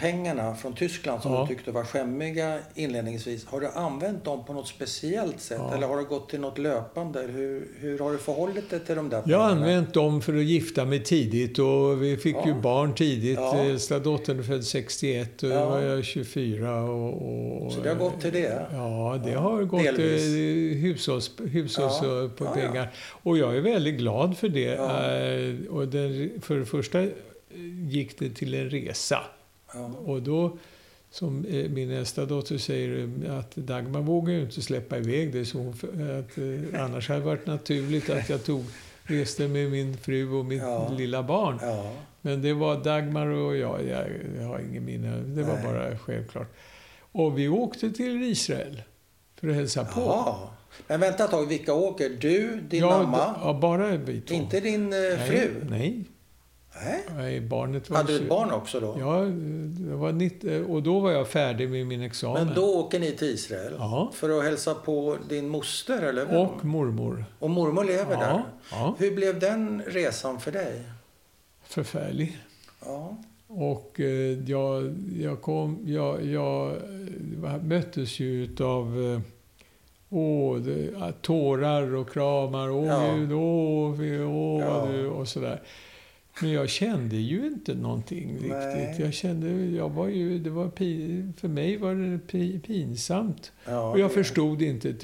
pengarna från Tyskland som Ja. du tyckte var skämmiga inledningsvis. Har du använt dem på något speciellt sätt? Ja. Eller har det gått till något löpande? Hur, hur har du förhållit dig till de där Jag pengarna? har använt dem för att gifta mig tidigt och vi fick Ja. ju barn tidigt. Ja. Äldsta dottern född 61 och Ja. var jag 24. Och, och, Så det har gått till det? Ja, det har gått delvis. till hushålls, hushålls Ja. på pengar. Och jag är väldigt glad för det. Eh, Och den, för det första gick det till en resa. Ja. Och då, som eh, min äldsta dotter säger, eh, att Dagmar vågar ju inte släppa iväg det. Så hon, att, eh, annars hade det varit naturligt att jag tog, reste med min fru och mitt Ja. lilla barn. Ja. Men det var Dagmar och jag. Jag, jag har ingen minne. Det var Nej. bara självklart. Och vi åkte till Israel för att hälsa på. Jaha. Men vänta ett tag, vilka åker? Du, din ja, mamma? Ja, bara vi två. Inte din eh, Nej, fru? Nej. Nej. nej. Barnet var... Hade du ett barn också då? Ja, det var 90, och då var jag färdig med min examen. Men då åker ni till Israel? Ja. För att hälsa på din moster eller? Och mormor. Och mormor lever Ja, där? ja. Hur blev den resan för dig? Förfärlig. Ja. Och eh, jag, jag, kom, jag, jag eh, möttes ju utav eh, åh, det, tårar och kramar. Åh, Ja. Gud, åh, åh Ja. du, och sådär. Men jag kände ju inte någonting Nej. riktigt. Jag kände, jag var ju, det var för mig var det pi, pinsamt. ja och jag förstod inte ett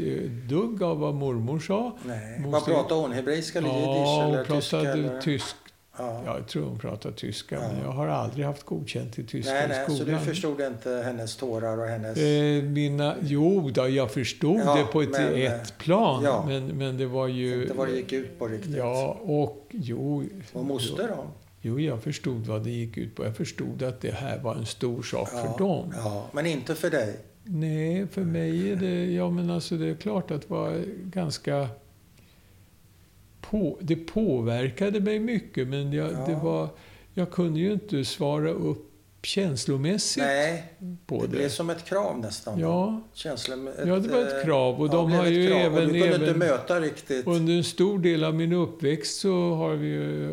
dugg av vad mormor sa. Nej. Måste- Vad pratade hon? Hebreiska eller jiddisch? Ja, hon tyska? pratade Eller? tysk, Ja. Jag tror hon pratar tyska, Ja. men jag har aldrig haft godkänt i tyska Nej, i nej, så skolan. du förstod inte hennes tårar och hennes... Eh, mina, jo, då, jag förstod Ja, det på ett, men, ett plan, men, men det var ju... Inte vad det gick ut på riktigt. Ja, och jo... Och moster då? Jo, jag förstod vad det gick ut på. Jag förstod att det här var en stor sak för dem. Ja, men inte för dig. Nej, för mig är det... Ja, men alltså det är klart att det var ganska... På, det påverkade mig mycket, men jag, Ja. det var, jag kunde ju inte svara upp känslomässigt Nej, på det det. blev som ett krav nästan. Ja, Känslor, ja, det var ett krav. Och ja, de har ett ju krav. även... Du kunde även inte möta riktigt. under en stor del av min uppväxt så har vi ju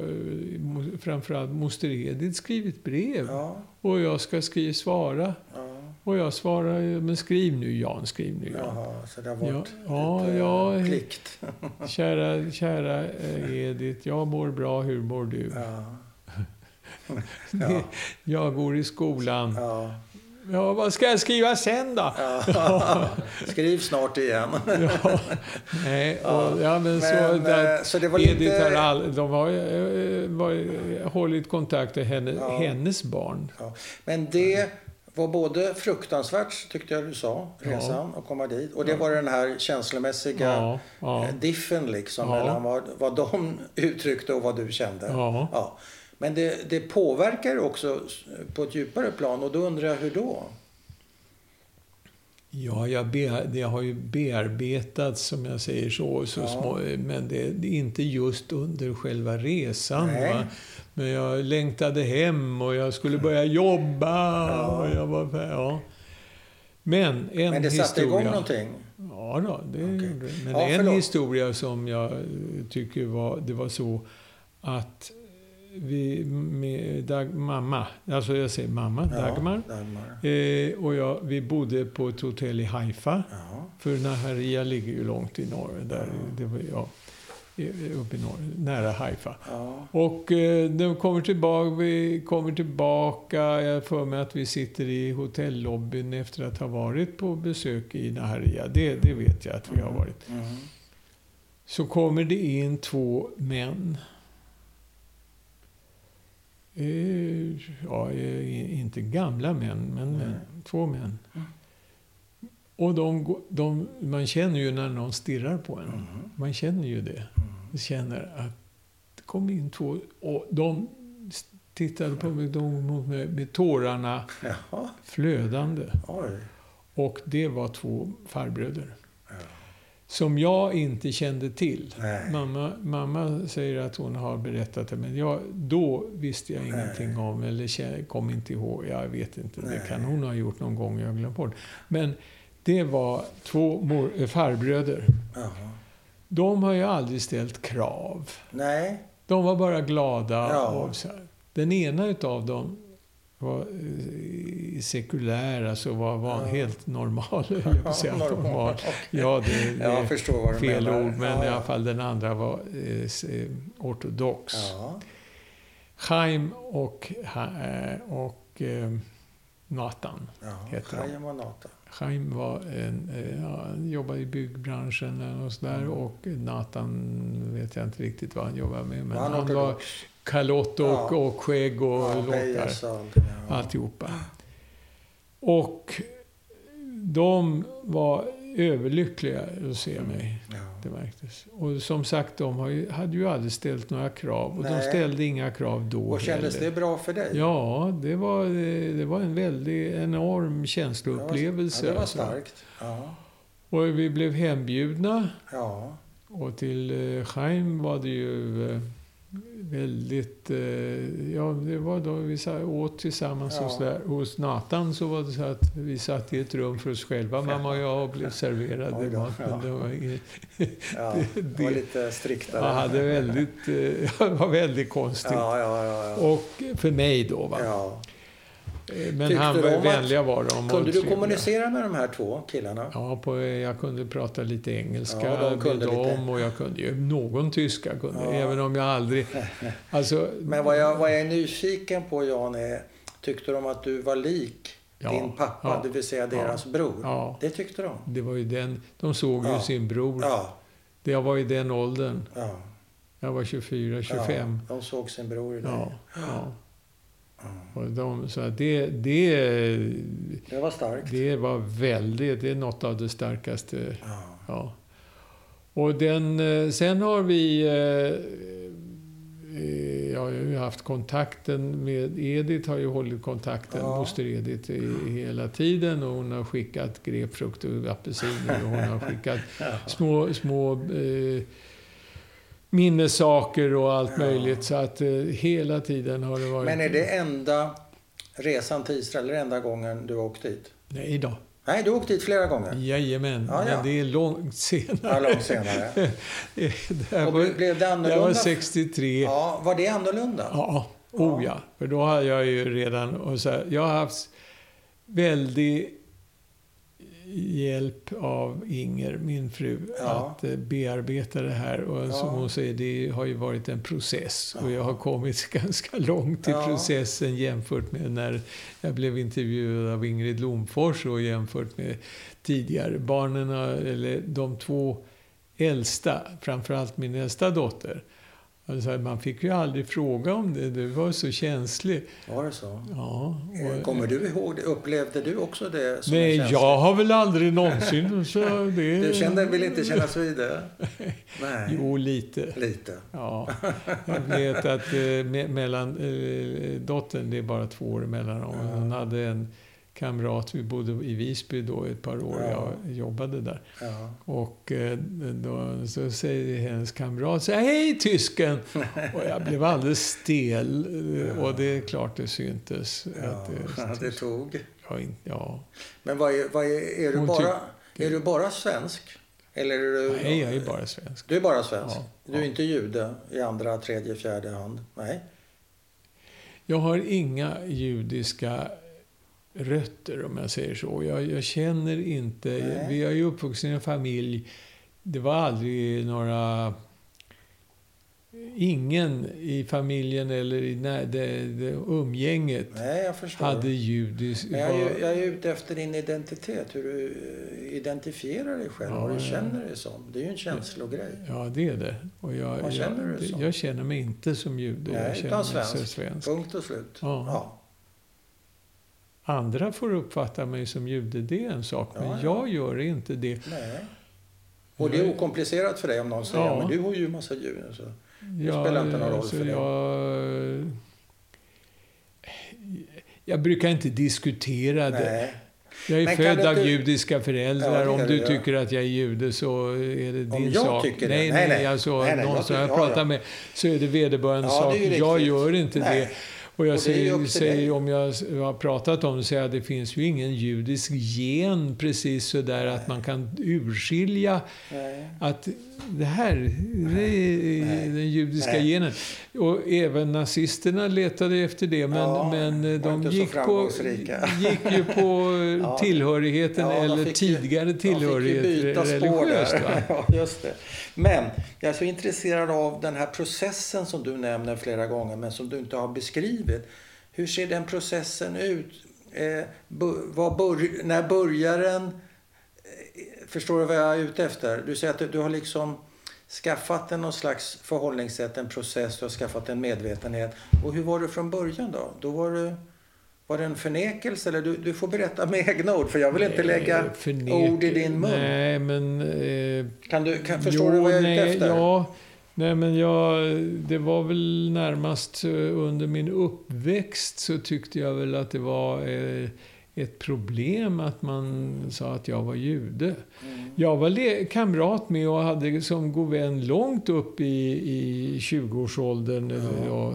eh, framförallt moster Edith skrivit brev. Ja, Och jag ska skriva, svara. ja, Och jag svarar, men skriv nu Jan, skriv nu Jan. jaha, så det har varit ja, lite ja. plikt. Kära, kära eh, Edith, jag mår bra, hur mår du? Ja. Ja, Jag går i skolan. ja, Ja, vad ska jag skriva sen då? ja. Skriv snart igen. Ja, nej, och, ja, men, så, Men, där, eh, så det var Edith lite... har all, de har eh, var, hållit kontakt med henne, hennes barn. Ja. Men det var både fruktansvärt, tyckte jag du sa, Ja. resan att komma dit. Och det var den här känslomässiga Ja, ja, diffen liksom Ja. mellan vad, vad de uttryckte och vad du kände. ja. Ja. Men det, det påverkar också på ett djupare plan och då undrar jag hur då? Ja, jag, be, det har ju bearbetats, som jag säger så, så Ja. små, men det, det är inte just under själva resan. Men jag längtade hem och jag skulle börja jobba. Ja. Och jag var, ja. Men en Men det satte historia... igång någonting? Ja, då, det gjorde det. Men Ja, en historia som jag tycker var, det var så att vi med Dag, mamma, alltså jag säger mamma, Dagmar, Dagmar. eh, och jag, vi bodde på ett hotell i Haifa. Ja. För Naharia ligger ju långt i norr, där, det var, ja, uppe i norr, nära Haifa. Ja. Och eh, de kommer tillbaka, vi kommer tillbaka, jag för mig att vi sitter i hotellobbyn efter att ha varit på besök i Naharia. Det, det vet jag att vi har varit. Mm. Så kommer det in två män. Eh, ja, eh, inte gamla män, men män, två män. Mm. Och de, de, man känner ju när någon stirrar på en. Mm. Man känner ju det. Känner att det kom in två och de tittade på mig de, mot mig med tårarna Jaha, flödande. oj. Och det var två farbröder. Ja. Som jag inte kände till. Nej. Mamma, mamma säger att hon har berättat det, men jag, då visste jag Nej. ingenting om, eller kom inte ihåg. Jag vet inte, Nej. det kan hon ha gjort någon gång, jag har glömt bort. Men det var två mor, eh, farbröder. Jaha. De har ju aldrig ställt krav. Nej. De var bara glada. Ja. Och så här. Den ena utav dem var eh, sekulär, alltså var, var Ja. helt normal. jag att säga. normal. Normal. Ja, det, Jag förstår vad du fel menar. ord, men ja, i ja. alla fall den andra var eh, eh, ortodox. Ja. Chaim och, eh, och eh, Nathan. Ja. Heter. Chaim och Nathan. Chaim var en, eh, ja, jobbade i byggbranschen något sådär, Mm. och Nathan vet jag inte riktigt vad han jobbade med. Men han han var kalott och, Ja. och skägg och Ja, låtar. Och. Ja. Alltihopa. Och de var överlyckliga att se mig. Ja. Det märktes. Och som sagt, de hade ju aldrig ställt några krav. Och de Nej. ställde inga krav då Och kändes heller. det bra för dig? Ja, det var, det var en väldigt enorm känsloupplevelse. Ja, det var starkt. Ja. Och vi blev hembjudna. Ja. Och till eh, Chaim var det ju eh, väldigt... Eh, ja, det var då vi åt tillsammans Ja. hos, där, hos Nathan så var det så att vi satt i ett rum för oss själva, mamma och jag, och blev serverade ja. det var inget, ja. Det- Det var lite striktare. jag hade väldigt, eh, det var väldigt konstigt. Ja. Och för mig då, va. Eh, Men Tyckte han var att- vänliga var de. Kunde du kommunicera med de här två killarna? Ja, på, jag kunde prata lite engelska Ja, de kunde med lite. dem och jag kunde ju någon tyska, kunde, Ja. även om jag aldrig... Alltså, Men vad jag, vad jag är nyfiken på Jan är, tyckte de att du var lik Ja, din pappa, ja, det vill säga deras bror? ja, Det tyckte de? det var ju den... De såg ju sin bror. Ja, Det var i den åldern. ja. Jag var 24, 25. Ja, de såg sin bror i dig. Ja. ja. Och de, så det, det, Det var starkt. det var väldigt, det är något av det starkaste. Ja. Ja. Och den, eh, sen har vi... eh, eh, Jag har ju haft kontakten med Edith, har ju hållit kontakten, Ja. moster Edith, i- hela tiden. Och hon har skickat grapefrukt och apelsiner och hon har skickat små, små eh, minnessaker och allt möjligt. Så att eh, hela tiden har det varit... Men är det enda resan till Israel, eller enda gången du har åkt dit? Nej då. Nej, du har åkt dit flera gånger. Jajamän, Ja, ja. men det är långt senare. Ja, långt senare. det var, blev det det här var annorlunda? 63. Ja, var det annorlunda? Ja, oh ja. För då har jag ju redan... Och så här, jag har haft väldig hjälp av Inger, min fru, Ja. att eh, bearbeta det här. Och Ja. som hon säger, det har ju varit en process. Och jag har kommit ganska långt i Ja. processen jämfört med när jag blev intervjuad av Ingrid Lomfors och jämfört med tidigare. Barnen, eller de två äldsta, framförallt min äldsta dotter, Alltså, man fick ju aldrig fråga om det, du var så känslig. Var det så? Ja, Eh, och, Kommer du ihåg det? Upplevde du också det som nej, jag har väl aldrig någonsin... Så det, Du kände, vill inte kännas vid det? Nej. Jo, lite. Lite. Ja. Jag vet att eh, me- mellan eh, dottern, det är bara två år emellan. Ja. Hon hade en kamrat, vi bodde i Visby då ett par år, Ja. jag jobbade där. Ja. Och eh, då så säger hennes kamrat så Hej tysken! Och jag blev alldeles stel. eh, Och det är klart det syntes. Ja, Att det, det tog. ja, ja. Men vad är, vad är, är, du Hon bara, är du bara svensk? Eller är du... Nej, jag är bara svensk. Du är bara svensk? Ja, Du är ja. inte jude i andra, tredje, fjärde hand? Nej? Jag har inga judiska rötter om jag säger så. Jag, jag känner inte... Nej. Vi är ju uppvuxna i en familj. Det var aldrig några... Ingen i familjen eller i när, det, det, umgänget Nej, jag hade judisk... Jag, är, ju- jag är ute efter din identitet, hur du eh, identifierar dig själv, Ja, vad du känner dig som. Det är ju en känslogrej. Ja, det är det. Och jag, Vad känner jag, du som? jag känner mig inte som jude. Nej, jag känner utan mig svensk. som svensk. Punkt och slut. Ja. Ja. Andra får uppfatta mig som jude, det är en sak. Men Ja, ja. jag gör inte det. Nej. Och det är okomplicerat för dig om någon säger Ja. men du har ju massa djur. Så. Jag, spelar inte någon roll alltså, för dig. Jag, jag brukar inte diskutera det. Nej. Jag är Men född du av inte- judiska föräldrar. Ja, det Om du, du ja. tycker att jag är jude så är det din jag sak. det? nej, Nej, nej. Alltså, Nej, nej, någon jag som jag tycker- ja, pratar ja. med så är det vederbörande Ja, sak. det jag gör inte Nej. det. Och jag Och säger, säger om jag har pratat om det, säger jag att det finns ju ingen judisk gen precis så där att man kan urskilja Nej. att det här det är Nej. den judiska Nej. genen. Och även nazisterna letade efter det, men, Ja, men de så gick, på, gick ju på Ja. tillhörigheten, Ja, eller tidigare ju tillhörighet religiöst. där. Va? Just det. Men jag är så intresserad av den här processen som du nämner flera gånger men som du inte har beskrivit. Hur ser den processen ut? Eh, vad bör, när börjar den? Eh, förstår du vad jag är ute efter? Du säger att du, du har liksom skaffat en någon slags förhållningssätt, en process, du har skaffat en medvetenhet. Och hur var det från början då? Då var du... Var det en förnekelse? Eller du, du får berätta med egna ord, för jag vill inte lägga ord i din mun. Nej, men... Eh, Kan du, kan, förstår jo, du vad jag är nej, ute efter? Ja, nej, men jag, det var väl närmast eh, under min uppväxt så tyckte jag väl att det var eh, ett problem att man sa att jag var jude. Mm. Jag var kamrat med och hade som god vän långt upp i, i 20-årsåldern. eller, Ja.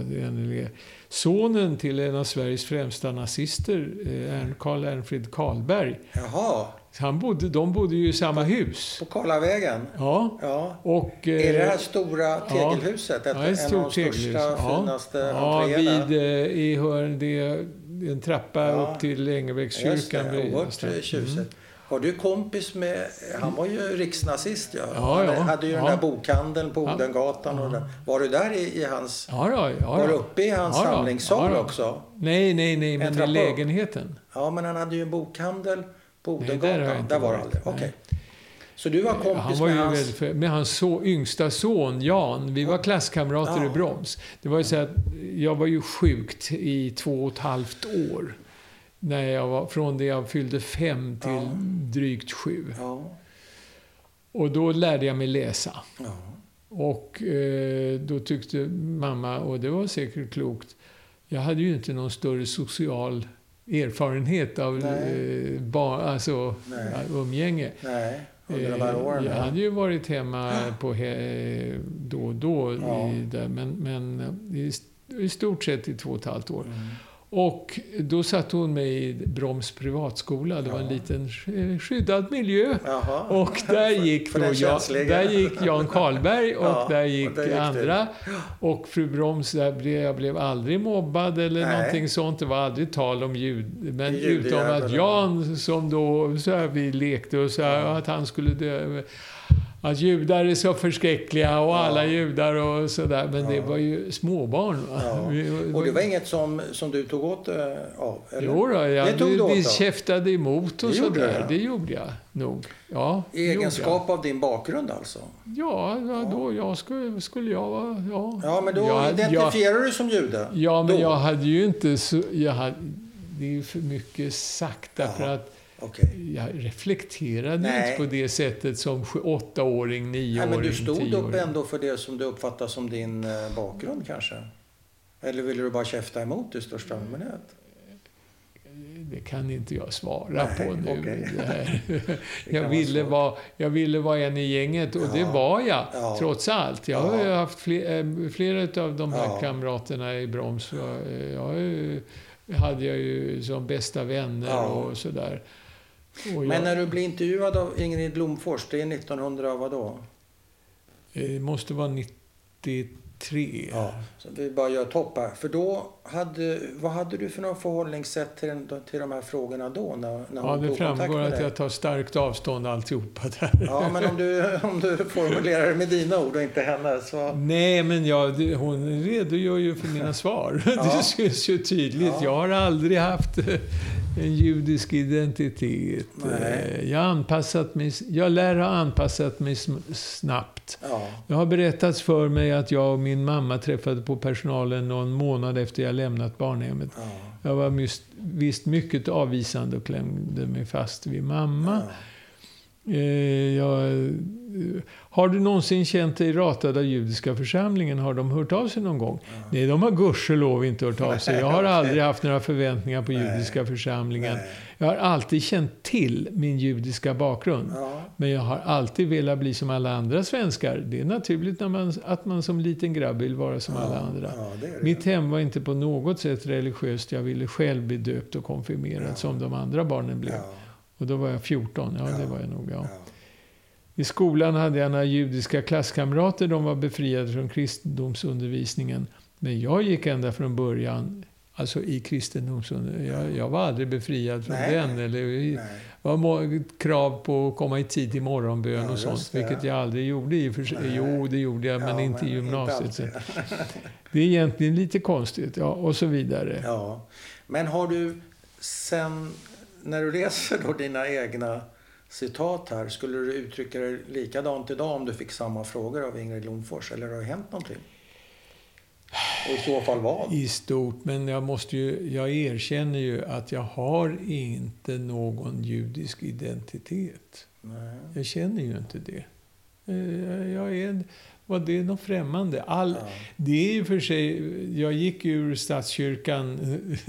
En- sonen till en av Sveriges främsta nazister, eh, Karl Ernfrid Karlberg. Jaha, Han bodde, de bodde ju i samma hus. på Karlavägen? Ja. Ja. Och, Är det eh, här stora tegelhuset? Ett, Ja, en ett av de stort tegelhus. största, Ja. finaste Ja, vid, eh, i hörn, det är en trappa Ja. upp till Just Ängelbäckskyrkan. det, oerhört tjusigt. Mm. Var du kompis med... Han var ju riksnazist, ja. Ja, han ja. hade ju den Ja. där bokhandeln på. Odengatan. Och där. Var du där i, i hans... Ja, då, ja, var du uppe i hans Ja, samlingssal också? Nej, nej, nej, men i lägenheten. Ja, men han hade ju en bokhandel på Nej, där Odengatan. har jag inte där var det aldrig. Okej. Nej. Så du var kompis han var ju med hans... med hans så, yngsta son Jan. Vi var klasskamrater i Broms. Det var ju så att jag var ju sjukt i två och ett halvt år. När jag var, från det jag fyllde fem till Ja. drygt sju. Ja, Och då lärde jag mig läsa. ja, Och eh, då tyckte mamma, och det var säkert klokt, jag hade ju inte någon större social erfarenhet av eh, bar, alltså, Nej. umgänge. nej, under de här Eh, åren. Jag ja. hade ju varit hemma på he, då och då, i, där, men, men i, i stort sett i två och ett halvt år. Mm. Och då satte hon mig i Broms privatskola. Det var en liten sk- skyddad miljö. Jaha. Och där gick, då känsliga. där gick Jan Karlberg och Ja, där gick, och där gick andra. Och fru Broms, där blev, jag blev aldrig mobbad eller Nej. någonting sånt. Det var aldrig tal om ljud. Men Ljud utom att. Jan, som då, så här, vi lekte och så här, att han skulle dö. Att judar är så förskräckliga och Ja. alla judar och sådär. Men det Ja. var ju småbarn. va? Ja. Och det var inget som, som du tog åt eh, av? Eller? Jo då, jag, Det tog du vi, åt vi käftade emot och Det sådär. du? Det gjorde jag nog. Ja, I det egenskap av din bakgrund alltså? jag. Ja, då jag skulle, skulle jag vara... Ja, Ja, men då jag, jag, identifierar du dig som jude? Ja, men Då? jag hade ju inte så... Jag hade, det är ju för mycket sagt därför att Okej. jag reflekterade Nej. inte på det sättet som åttaåring, Nej, nioåring, men du stod upp ändå för det som du uppfattar som din eh, bakgrund kanske? Eller ville du bara käfta emot i största allmänhet? Det kan inte jag svara Nej, på nu. Det. Det kan Jag, vara ville svårt. vara, jag ville vara en i gänget och det Ja. var jag, Ja. trots allt. Jag har Ja. haft fler, eh, flera av de här kamraterna i Broms. Jag, jag hade jag ju som bästa vänner och sådär. Men när du blir intervjuad av Ingrid Blomfors, det är 1900 vadå? Det måste vara 93. Ja. Så vi bara gör topp här. För då hade, vad hade du för något förhållningssätt till, den, till de här frågorna då? När, när Ja, det framgår att jag tar starkt avstånd alltihopa där. Ja, men om du, om du formulerar det med dina ord och inte hennes. Så... Nej, men jag, hon redogör ju för mina svar. Ja. Det syns ju tydligt. Ja. Jag har aldrig haft eh, en judisk identitet. Nej. Eh, Jag, anpassat mig, jag lär ha anpassat mig snabbt. Ja. Det har berättats för mig att jag och min mamma träffade på personalen någon månad efter jag lämnat barnhemmet. Ja. Jag var visst mycket avvisande och klämde mig fast vid mamma. Ja. Eh, jag, eh, har du någonsin känt dig ratad av judiska församlingen? Har de hört av sig någon gång? Nej, de har gudskelov inte hört av sig. Jag har aldrig haft några förväntningar på judiska församlingen. Jag har alltid känt till min judiska bakgrund. Ja. Men jag har alltid velat bli som alla andra svenskar. Det är naturligt när man, att man som liten grabb vill vara som alla andra. Ja, det det. Mitt hem var inte på något sätt religiöst. Jag ville själv bli döpt och konfirmerad Ja. som de andra barnen blev. Och då var jag 14. Ja, Ja. det var jag nog. Ja. Ja. I skolan hade jag några judiska klasskamrater. De var befriade från kristendomsundervisningen. Men jag gick ända från början alltså i kristendomsundervisningen. Jag, jag var aldrig befriad från Nej. den. Eller, det Nej. var må- krav på att komma i tid till morgonbön Ja, och sånt. det. Vilket jag aldrig gjorde i och för sig. Jo, det gjorde jag, men Ja, inte i men gymnasiet. inte det är egentligen lite konstigt. Ja, och så vidare. Ja. Men har du sen, när du läser då dina egna citat här, skulle du uttrycka det likadant idag om du fick samma frågor av Ingrid Lomfors? Eller har det hänt någonting? Och i så fall vad? I stort, men jag, måste ju, jag erkänner ju att jag har inte någon judisk identitet. Nej. Jag känner ju inte det. Eh, Jag är, vad det är något främmande. All, Ja. Det är ju för sig, jag gick ur statskyrkan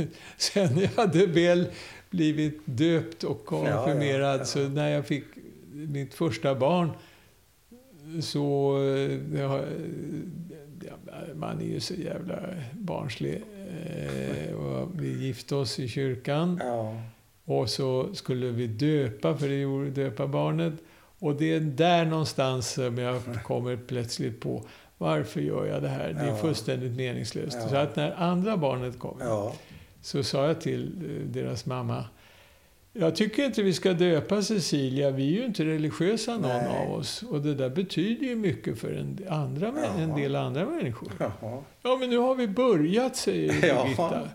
sen jag hade väl blivit döpt och konfirmerad. Ja, ja. Så när jag fick mitt första barn så... eh, man är ju så jävla barnslig. Eh, och Vi gifte oss i kyrkan. Och så skulle vi döpa, för det gjorde döpa barnet. Och det är där någonstans som jag kommer plötsligt på varför gör jag det här? Det är Ja. fullständigt meningslöst. Ja. Så att när andra barnet kom Ja. Så sa jag till eh, deras mamma jag tycker inte vi ska döpa Cecilia, vi är ju inte religiösa någon Nej. av oss. Och det där betyder ju mycket för en, andra, en del andra människor. Jaha. Ja, men nu har vi börjat, säger. Birgitta.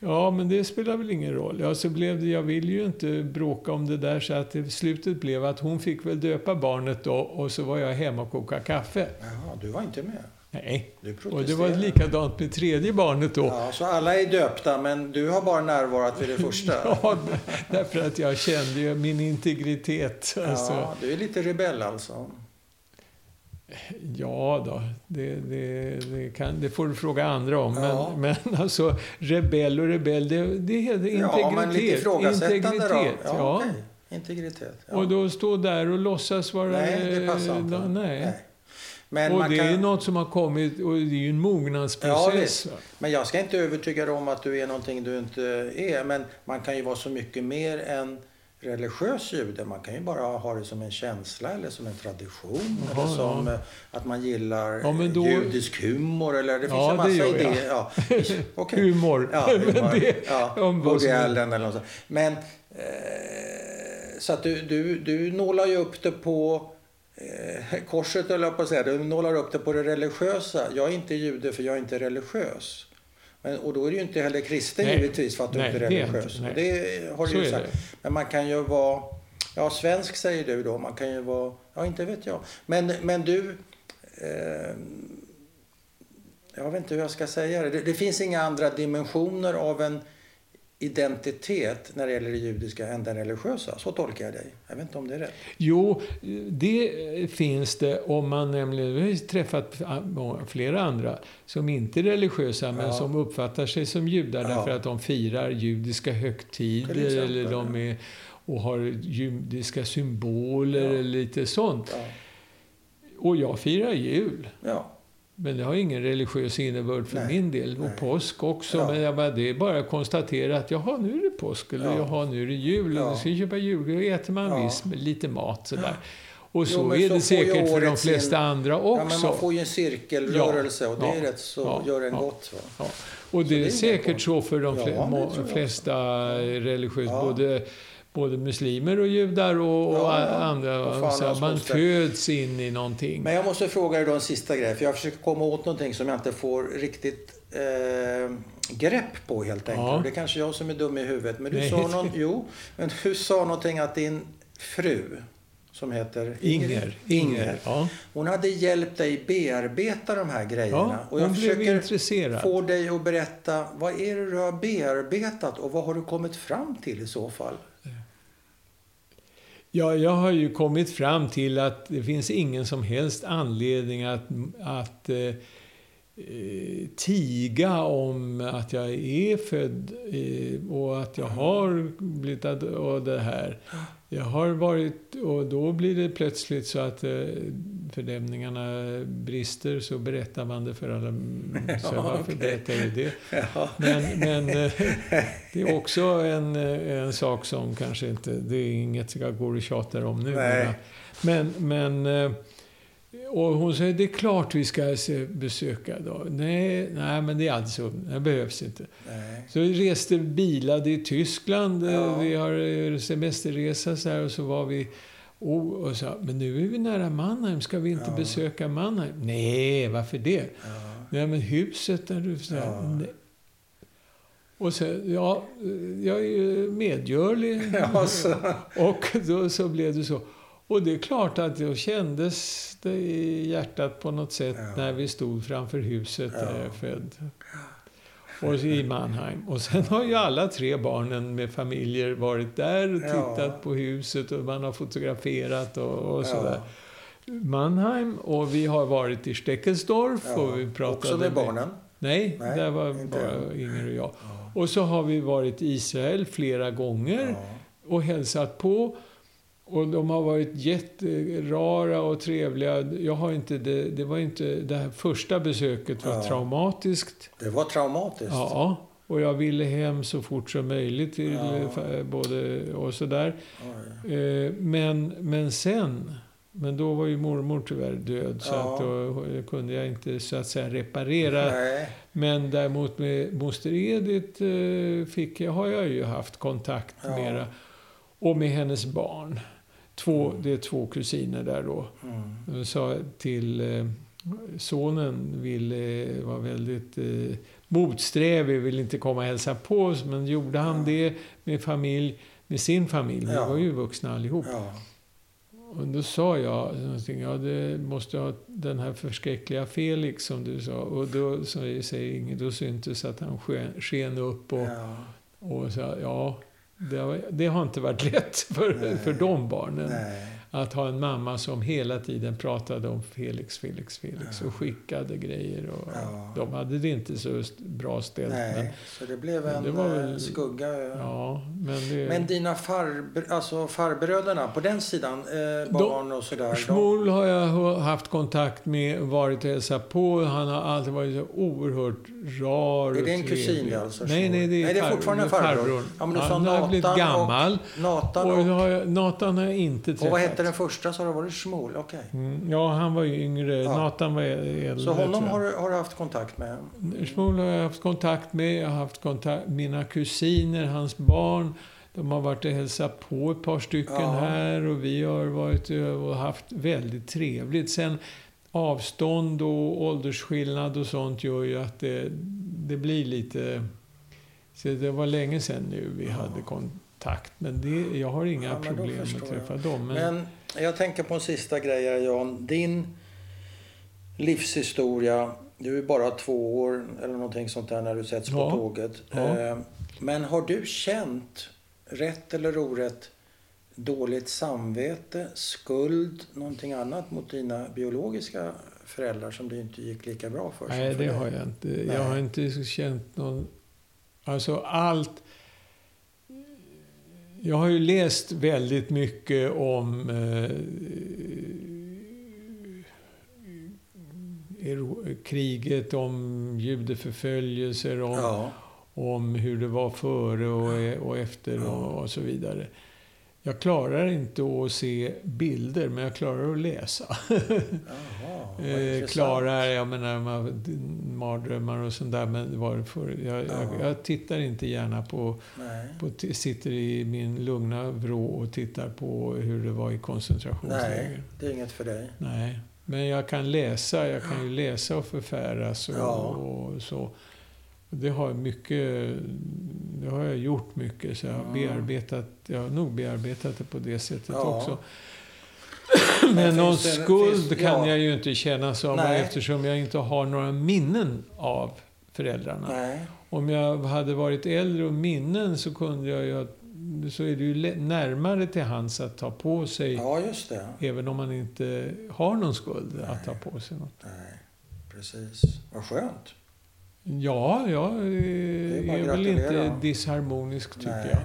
Ja, men det spelar väl ingen roll. Ja, så blev det, jag ville ju inte bråka om det där så att det, slutet blev att hon fick väl döpa barnet då och så var jag hemma och kokade kaffe. Jaha, du var inte med? Nej. Du Och det var likadant med tredje barnet då. Ja, så alla är döpta, men du har bara närvarat vid det första? Ja, därför att jag kände ju min integritet. Alltså, Ja, du är lite rebell alltså. ja då, det, det, det, kan, det får du fråga andra om. Ja. Men, men alltså, rebell och rebell, det, det heter integritet. Ja, men lite ifrågasättande då. Integritet, Ja, ja. okej. Integritet. Ja. Och då stå där och låtsas vara... Nej, det passar inte. eh, Nej. Men, och det kan, är något som har kommit, och det är ju en Ja, mognadsprocess. va? men jag ska inte övertyga dig om att du är någonting du inte är. Men man kan ju vara så mycket mer än religiös jude. Man kan ju bara ha det som en känsla eller som en tradition. Jaha, eller som ja. eh, att man gillar Ja, men då- judisk humor. Eller det finns Ja, en det massa jag. idéer. Ja. Okej. Humor. Ja, humor. det- ja, Allen eller något sånt. Men eh, så att du, du, du nålar ju upp det på eh, korset, eller på att säga. Du nålar upp det på det religiösa. Jag är inte jude för jag är inte religiös. Men, och då är du ju inte heller kristen Nej. givetvis för att du Nej, inte är det är religiös. inte. Nej. det har du ju sagt. det. Men man kan ju vara, ja svensk säger du då, man kan ju vara, ja inte vet jag. Men, men du, eh, jag vet inte hur jag ska säga det. det. Det finns inga andra dimensioner av en identitet när det gäller det judiska än den religiösa. Så tolkar jag dig. Jag vet inte om det är rätt. Jo, det finns det om man nämligen, vi har träffat flera andra som inte är religiösa men Ja. som uppfattar sig som judar Ja. därför att de firar judiska högtider exempel, eller de är, och har judiska symboler Ja. eller lite sånt. Och jag firar jul. ja. Men det har ingen religiös innebörd för Nej, min del. Och nej. påsk också. Ja. Men jag bara, det är bara att konstatera att jaha, nu är det påsk. Eller Ja. jaha, nu är det jul. Ja. Och då ska jag köpa julgran. Då äter man Ja. viss, lite mat sådär. Och så Jo, är så det säkert för de flesta in- andra ja, också. men man får ju en cirkelrörelse och det Ja. är rätt så, Ja. gör en Ja. gott. Ja. Och det det är är säkert så för de Ja, fle- det må- tror jag flesta religiösa, Ja. både, både muslimer och judar och, och Ja, ja. andra. Och så man föds in i någonting. Men jag måste fråga dig då en sista grej. För jag försöker komma åt någonting som jag inte får riktigt eh, grepp på helt enkelt. Ja. Det är kanske jag som är dum i huvudet. Men du Nej. sa någon, jo, men du sa någonting att din fru som heter Inger. Inger. Ja. Hon hade hjälpt dig bearbeta de här grejerna. Ja, och jag hon blev försöker intresserad. få dig att berätta vad är det du har bearbetat och vad har du kommit fram till i så fall? Ja, jag har ju kommit fram till att det finns ingen som helst anledning att, att eh, eh, tiga om att jag är född eh, och att jag har blivit och det här. Jag har varit, och då blir det plötsligt så att eh, fördämningarna brister så berättar man det för alla. Så Ja, varför okej. berättar du det? Ja. Men, men eh, det är också en, eh, en sak som kanske inte... Det är inget jag går och tjatar om nu. Nej. Men, men... eh, Och hon säger, det är klart vi ska besöka då. Nej, nej, men det är alltså, det behövs inte. Nej. Så vi reste bilade i Tyskland. Ja. Vi har semesterresa så här och så var vi... Och, och sa, men nu är vi nära Mannheim, ska vi inte Ja. besöka Mannheim? Nej, varför det? Ja. Nej, men huset där du... Så Ja. Och så, ja, jag är ju medgörlig. Ja, så. Och då så blev det så. Och det är klart att då kändes det i hjärtat på något sätt när vi stod framför huset där jag Ja. är född. Och i Mannheim. Och sen har ju alla tre barnen med familjer varit där och Ja. tittat på huset och man har fotograferat och, och sådär. Ja. Mannheim och vi har varit i Steckelsdorf och vi pratade Också med barnen? Nej, Nej, där var bara. Inger och jag. Ja. Och så har vi varit i Israel flera gånger Ja. och hälsat på. Och de har varit jätterara och trevliga. Jag har inte det, det var inte... Det här första besöket var Ja. traumatiskt. Det var traumatiskt. Ja, och jag ville hem så fort som möjligt till Ja. eh, både och sådär. Eh, Men, men sen, men då var ju mormor tyvärr död så att då kunde jag inte så att säga reparera Nej. men däremot med moster Edith eh, fick jag, har jag ju haft kontakt Ja. mera. Och med hennes barn. Två, Mm. Det är två kusiner där då. Mm. Jag sa till eh, sonen ville, var väldigt eh, motsträvig, ville inte komma och hälsa på oss. Men gjorde han Ja. det med, familj, med sin familj, vi Ja. var ju vuxna allihop. Ja. Och då sa jag någonting, ja det måste ha den här förskräckliga Felix som du sa. Och då säger Inge, då syntes att han sken, sken upp och, ja. och sa, ja det har, det har inte varit lätt för, Nej. för de barnen. Nej. Att ha en mamma som hela tiden pratade om Felix, Felix, Felix Ja. och skickade grejer. Och, Ja. De hade det inte så bra ställt. Nej. Men, Så det blev en det eh, väl- skugga. ja, men det, Men dina farb alltså farbröderna på den sidan, eh, barn och sådär. de- Schmoll har jag ha- haft kontakt med, varit och hälsat på. Han har alltid varit så oerhört rar Är och det en kusin alltså, Nej, nej, det är, Nej, det är far- fortfarande farbror. farbrorn. Ja, men du sa han har blivit Nathan och- gammal. Nathan Och, och, jag, Nathan har jag inte träffat. och vad hette den första? Så har det varit Schmoll? Okej. Mm, ja, han var ju yngre. Ja. Nathan var äldre. Så honom har, har du haft kontakt med? Schmoll har jag haft kontakt med. Jag har haft kontakt mina kusiner, hans barn. De har varit och hälsat på ett par stycken Ja. här och vi har varit och haft väldigt trevligt. Sen avstånd och åldersskillnad och sånt gör ju att det, det blir lite... Så det var länge sedan nu vi hade kontakt. Men det, jag har inga Ja, problem att träffa dem. Men, Men jag tänker på en sista grej här, Jan. Din livshistoria. Du är bara två år eller någonting sånt där när du sätts på Ja. tåget. Ja. Eh, Men har du känt, rätt eller orätt, dåligt samvete, skuld, någonting annat mot dina biologiska föräldrar som det inte gick lika bra för? nej, för det dig? har jag inte. Nej. Jag har inte känt någon... Alltså allt... Jag har ju läst väldigt mycket om eh, kriget, om judeförföljelser, om, Ja, om hur det var före och, och efter och, och så vidare. Jag klarar inte att se bilder, men jag klarar att läsa. jaha, Eh, klarar, jag menar, ma- mardrömmar och sånt där, men var det för, jag, jag, Ja. jag tittar inte gärna på, på, sitter i min lugna vrå och tittar på hur det var i koncentrationsläger. Nej, det är inget för dig. Nej. Men jag kan läsa, jag kan ju läsa och förfäras och, Ja. och så. Det har, mycket, det har jag gjort mycket, så jag har bearbetat, jag har nog bearbetat det på det sättet Ja. också. Men Men någon det- skuld finns- kan ja. jag ju inte känna av Nej. eftersom jag inte har några minnen av föräldrarna. Nej. Om jag hade varit äldre och minnen så kunde jag ju, så är det ju närmare till hans att ta på sig, Ja, just det. även om man inte har någon skuld, Nej. att ta på sig något. Nej, precis. Vad skönt. Ja, jag är är, bara är väl inte disharmonisk tycker Nej. jag.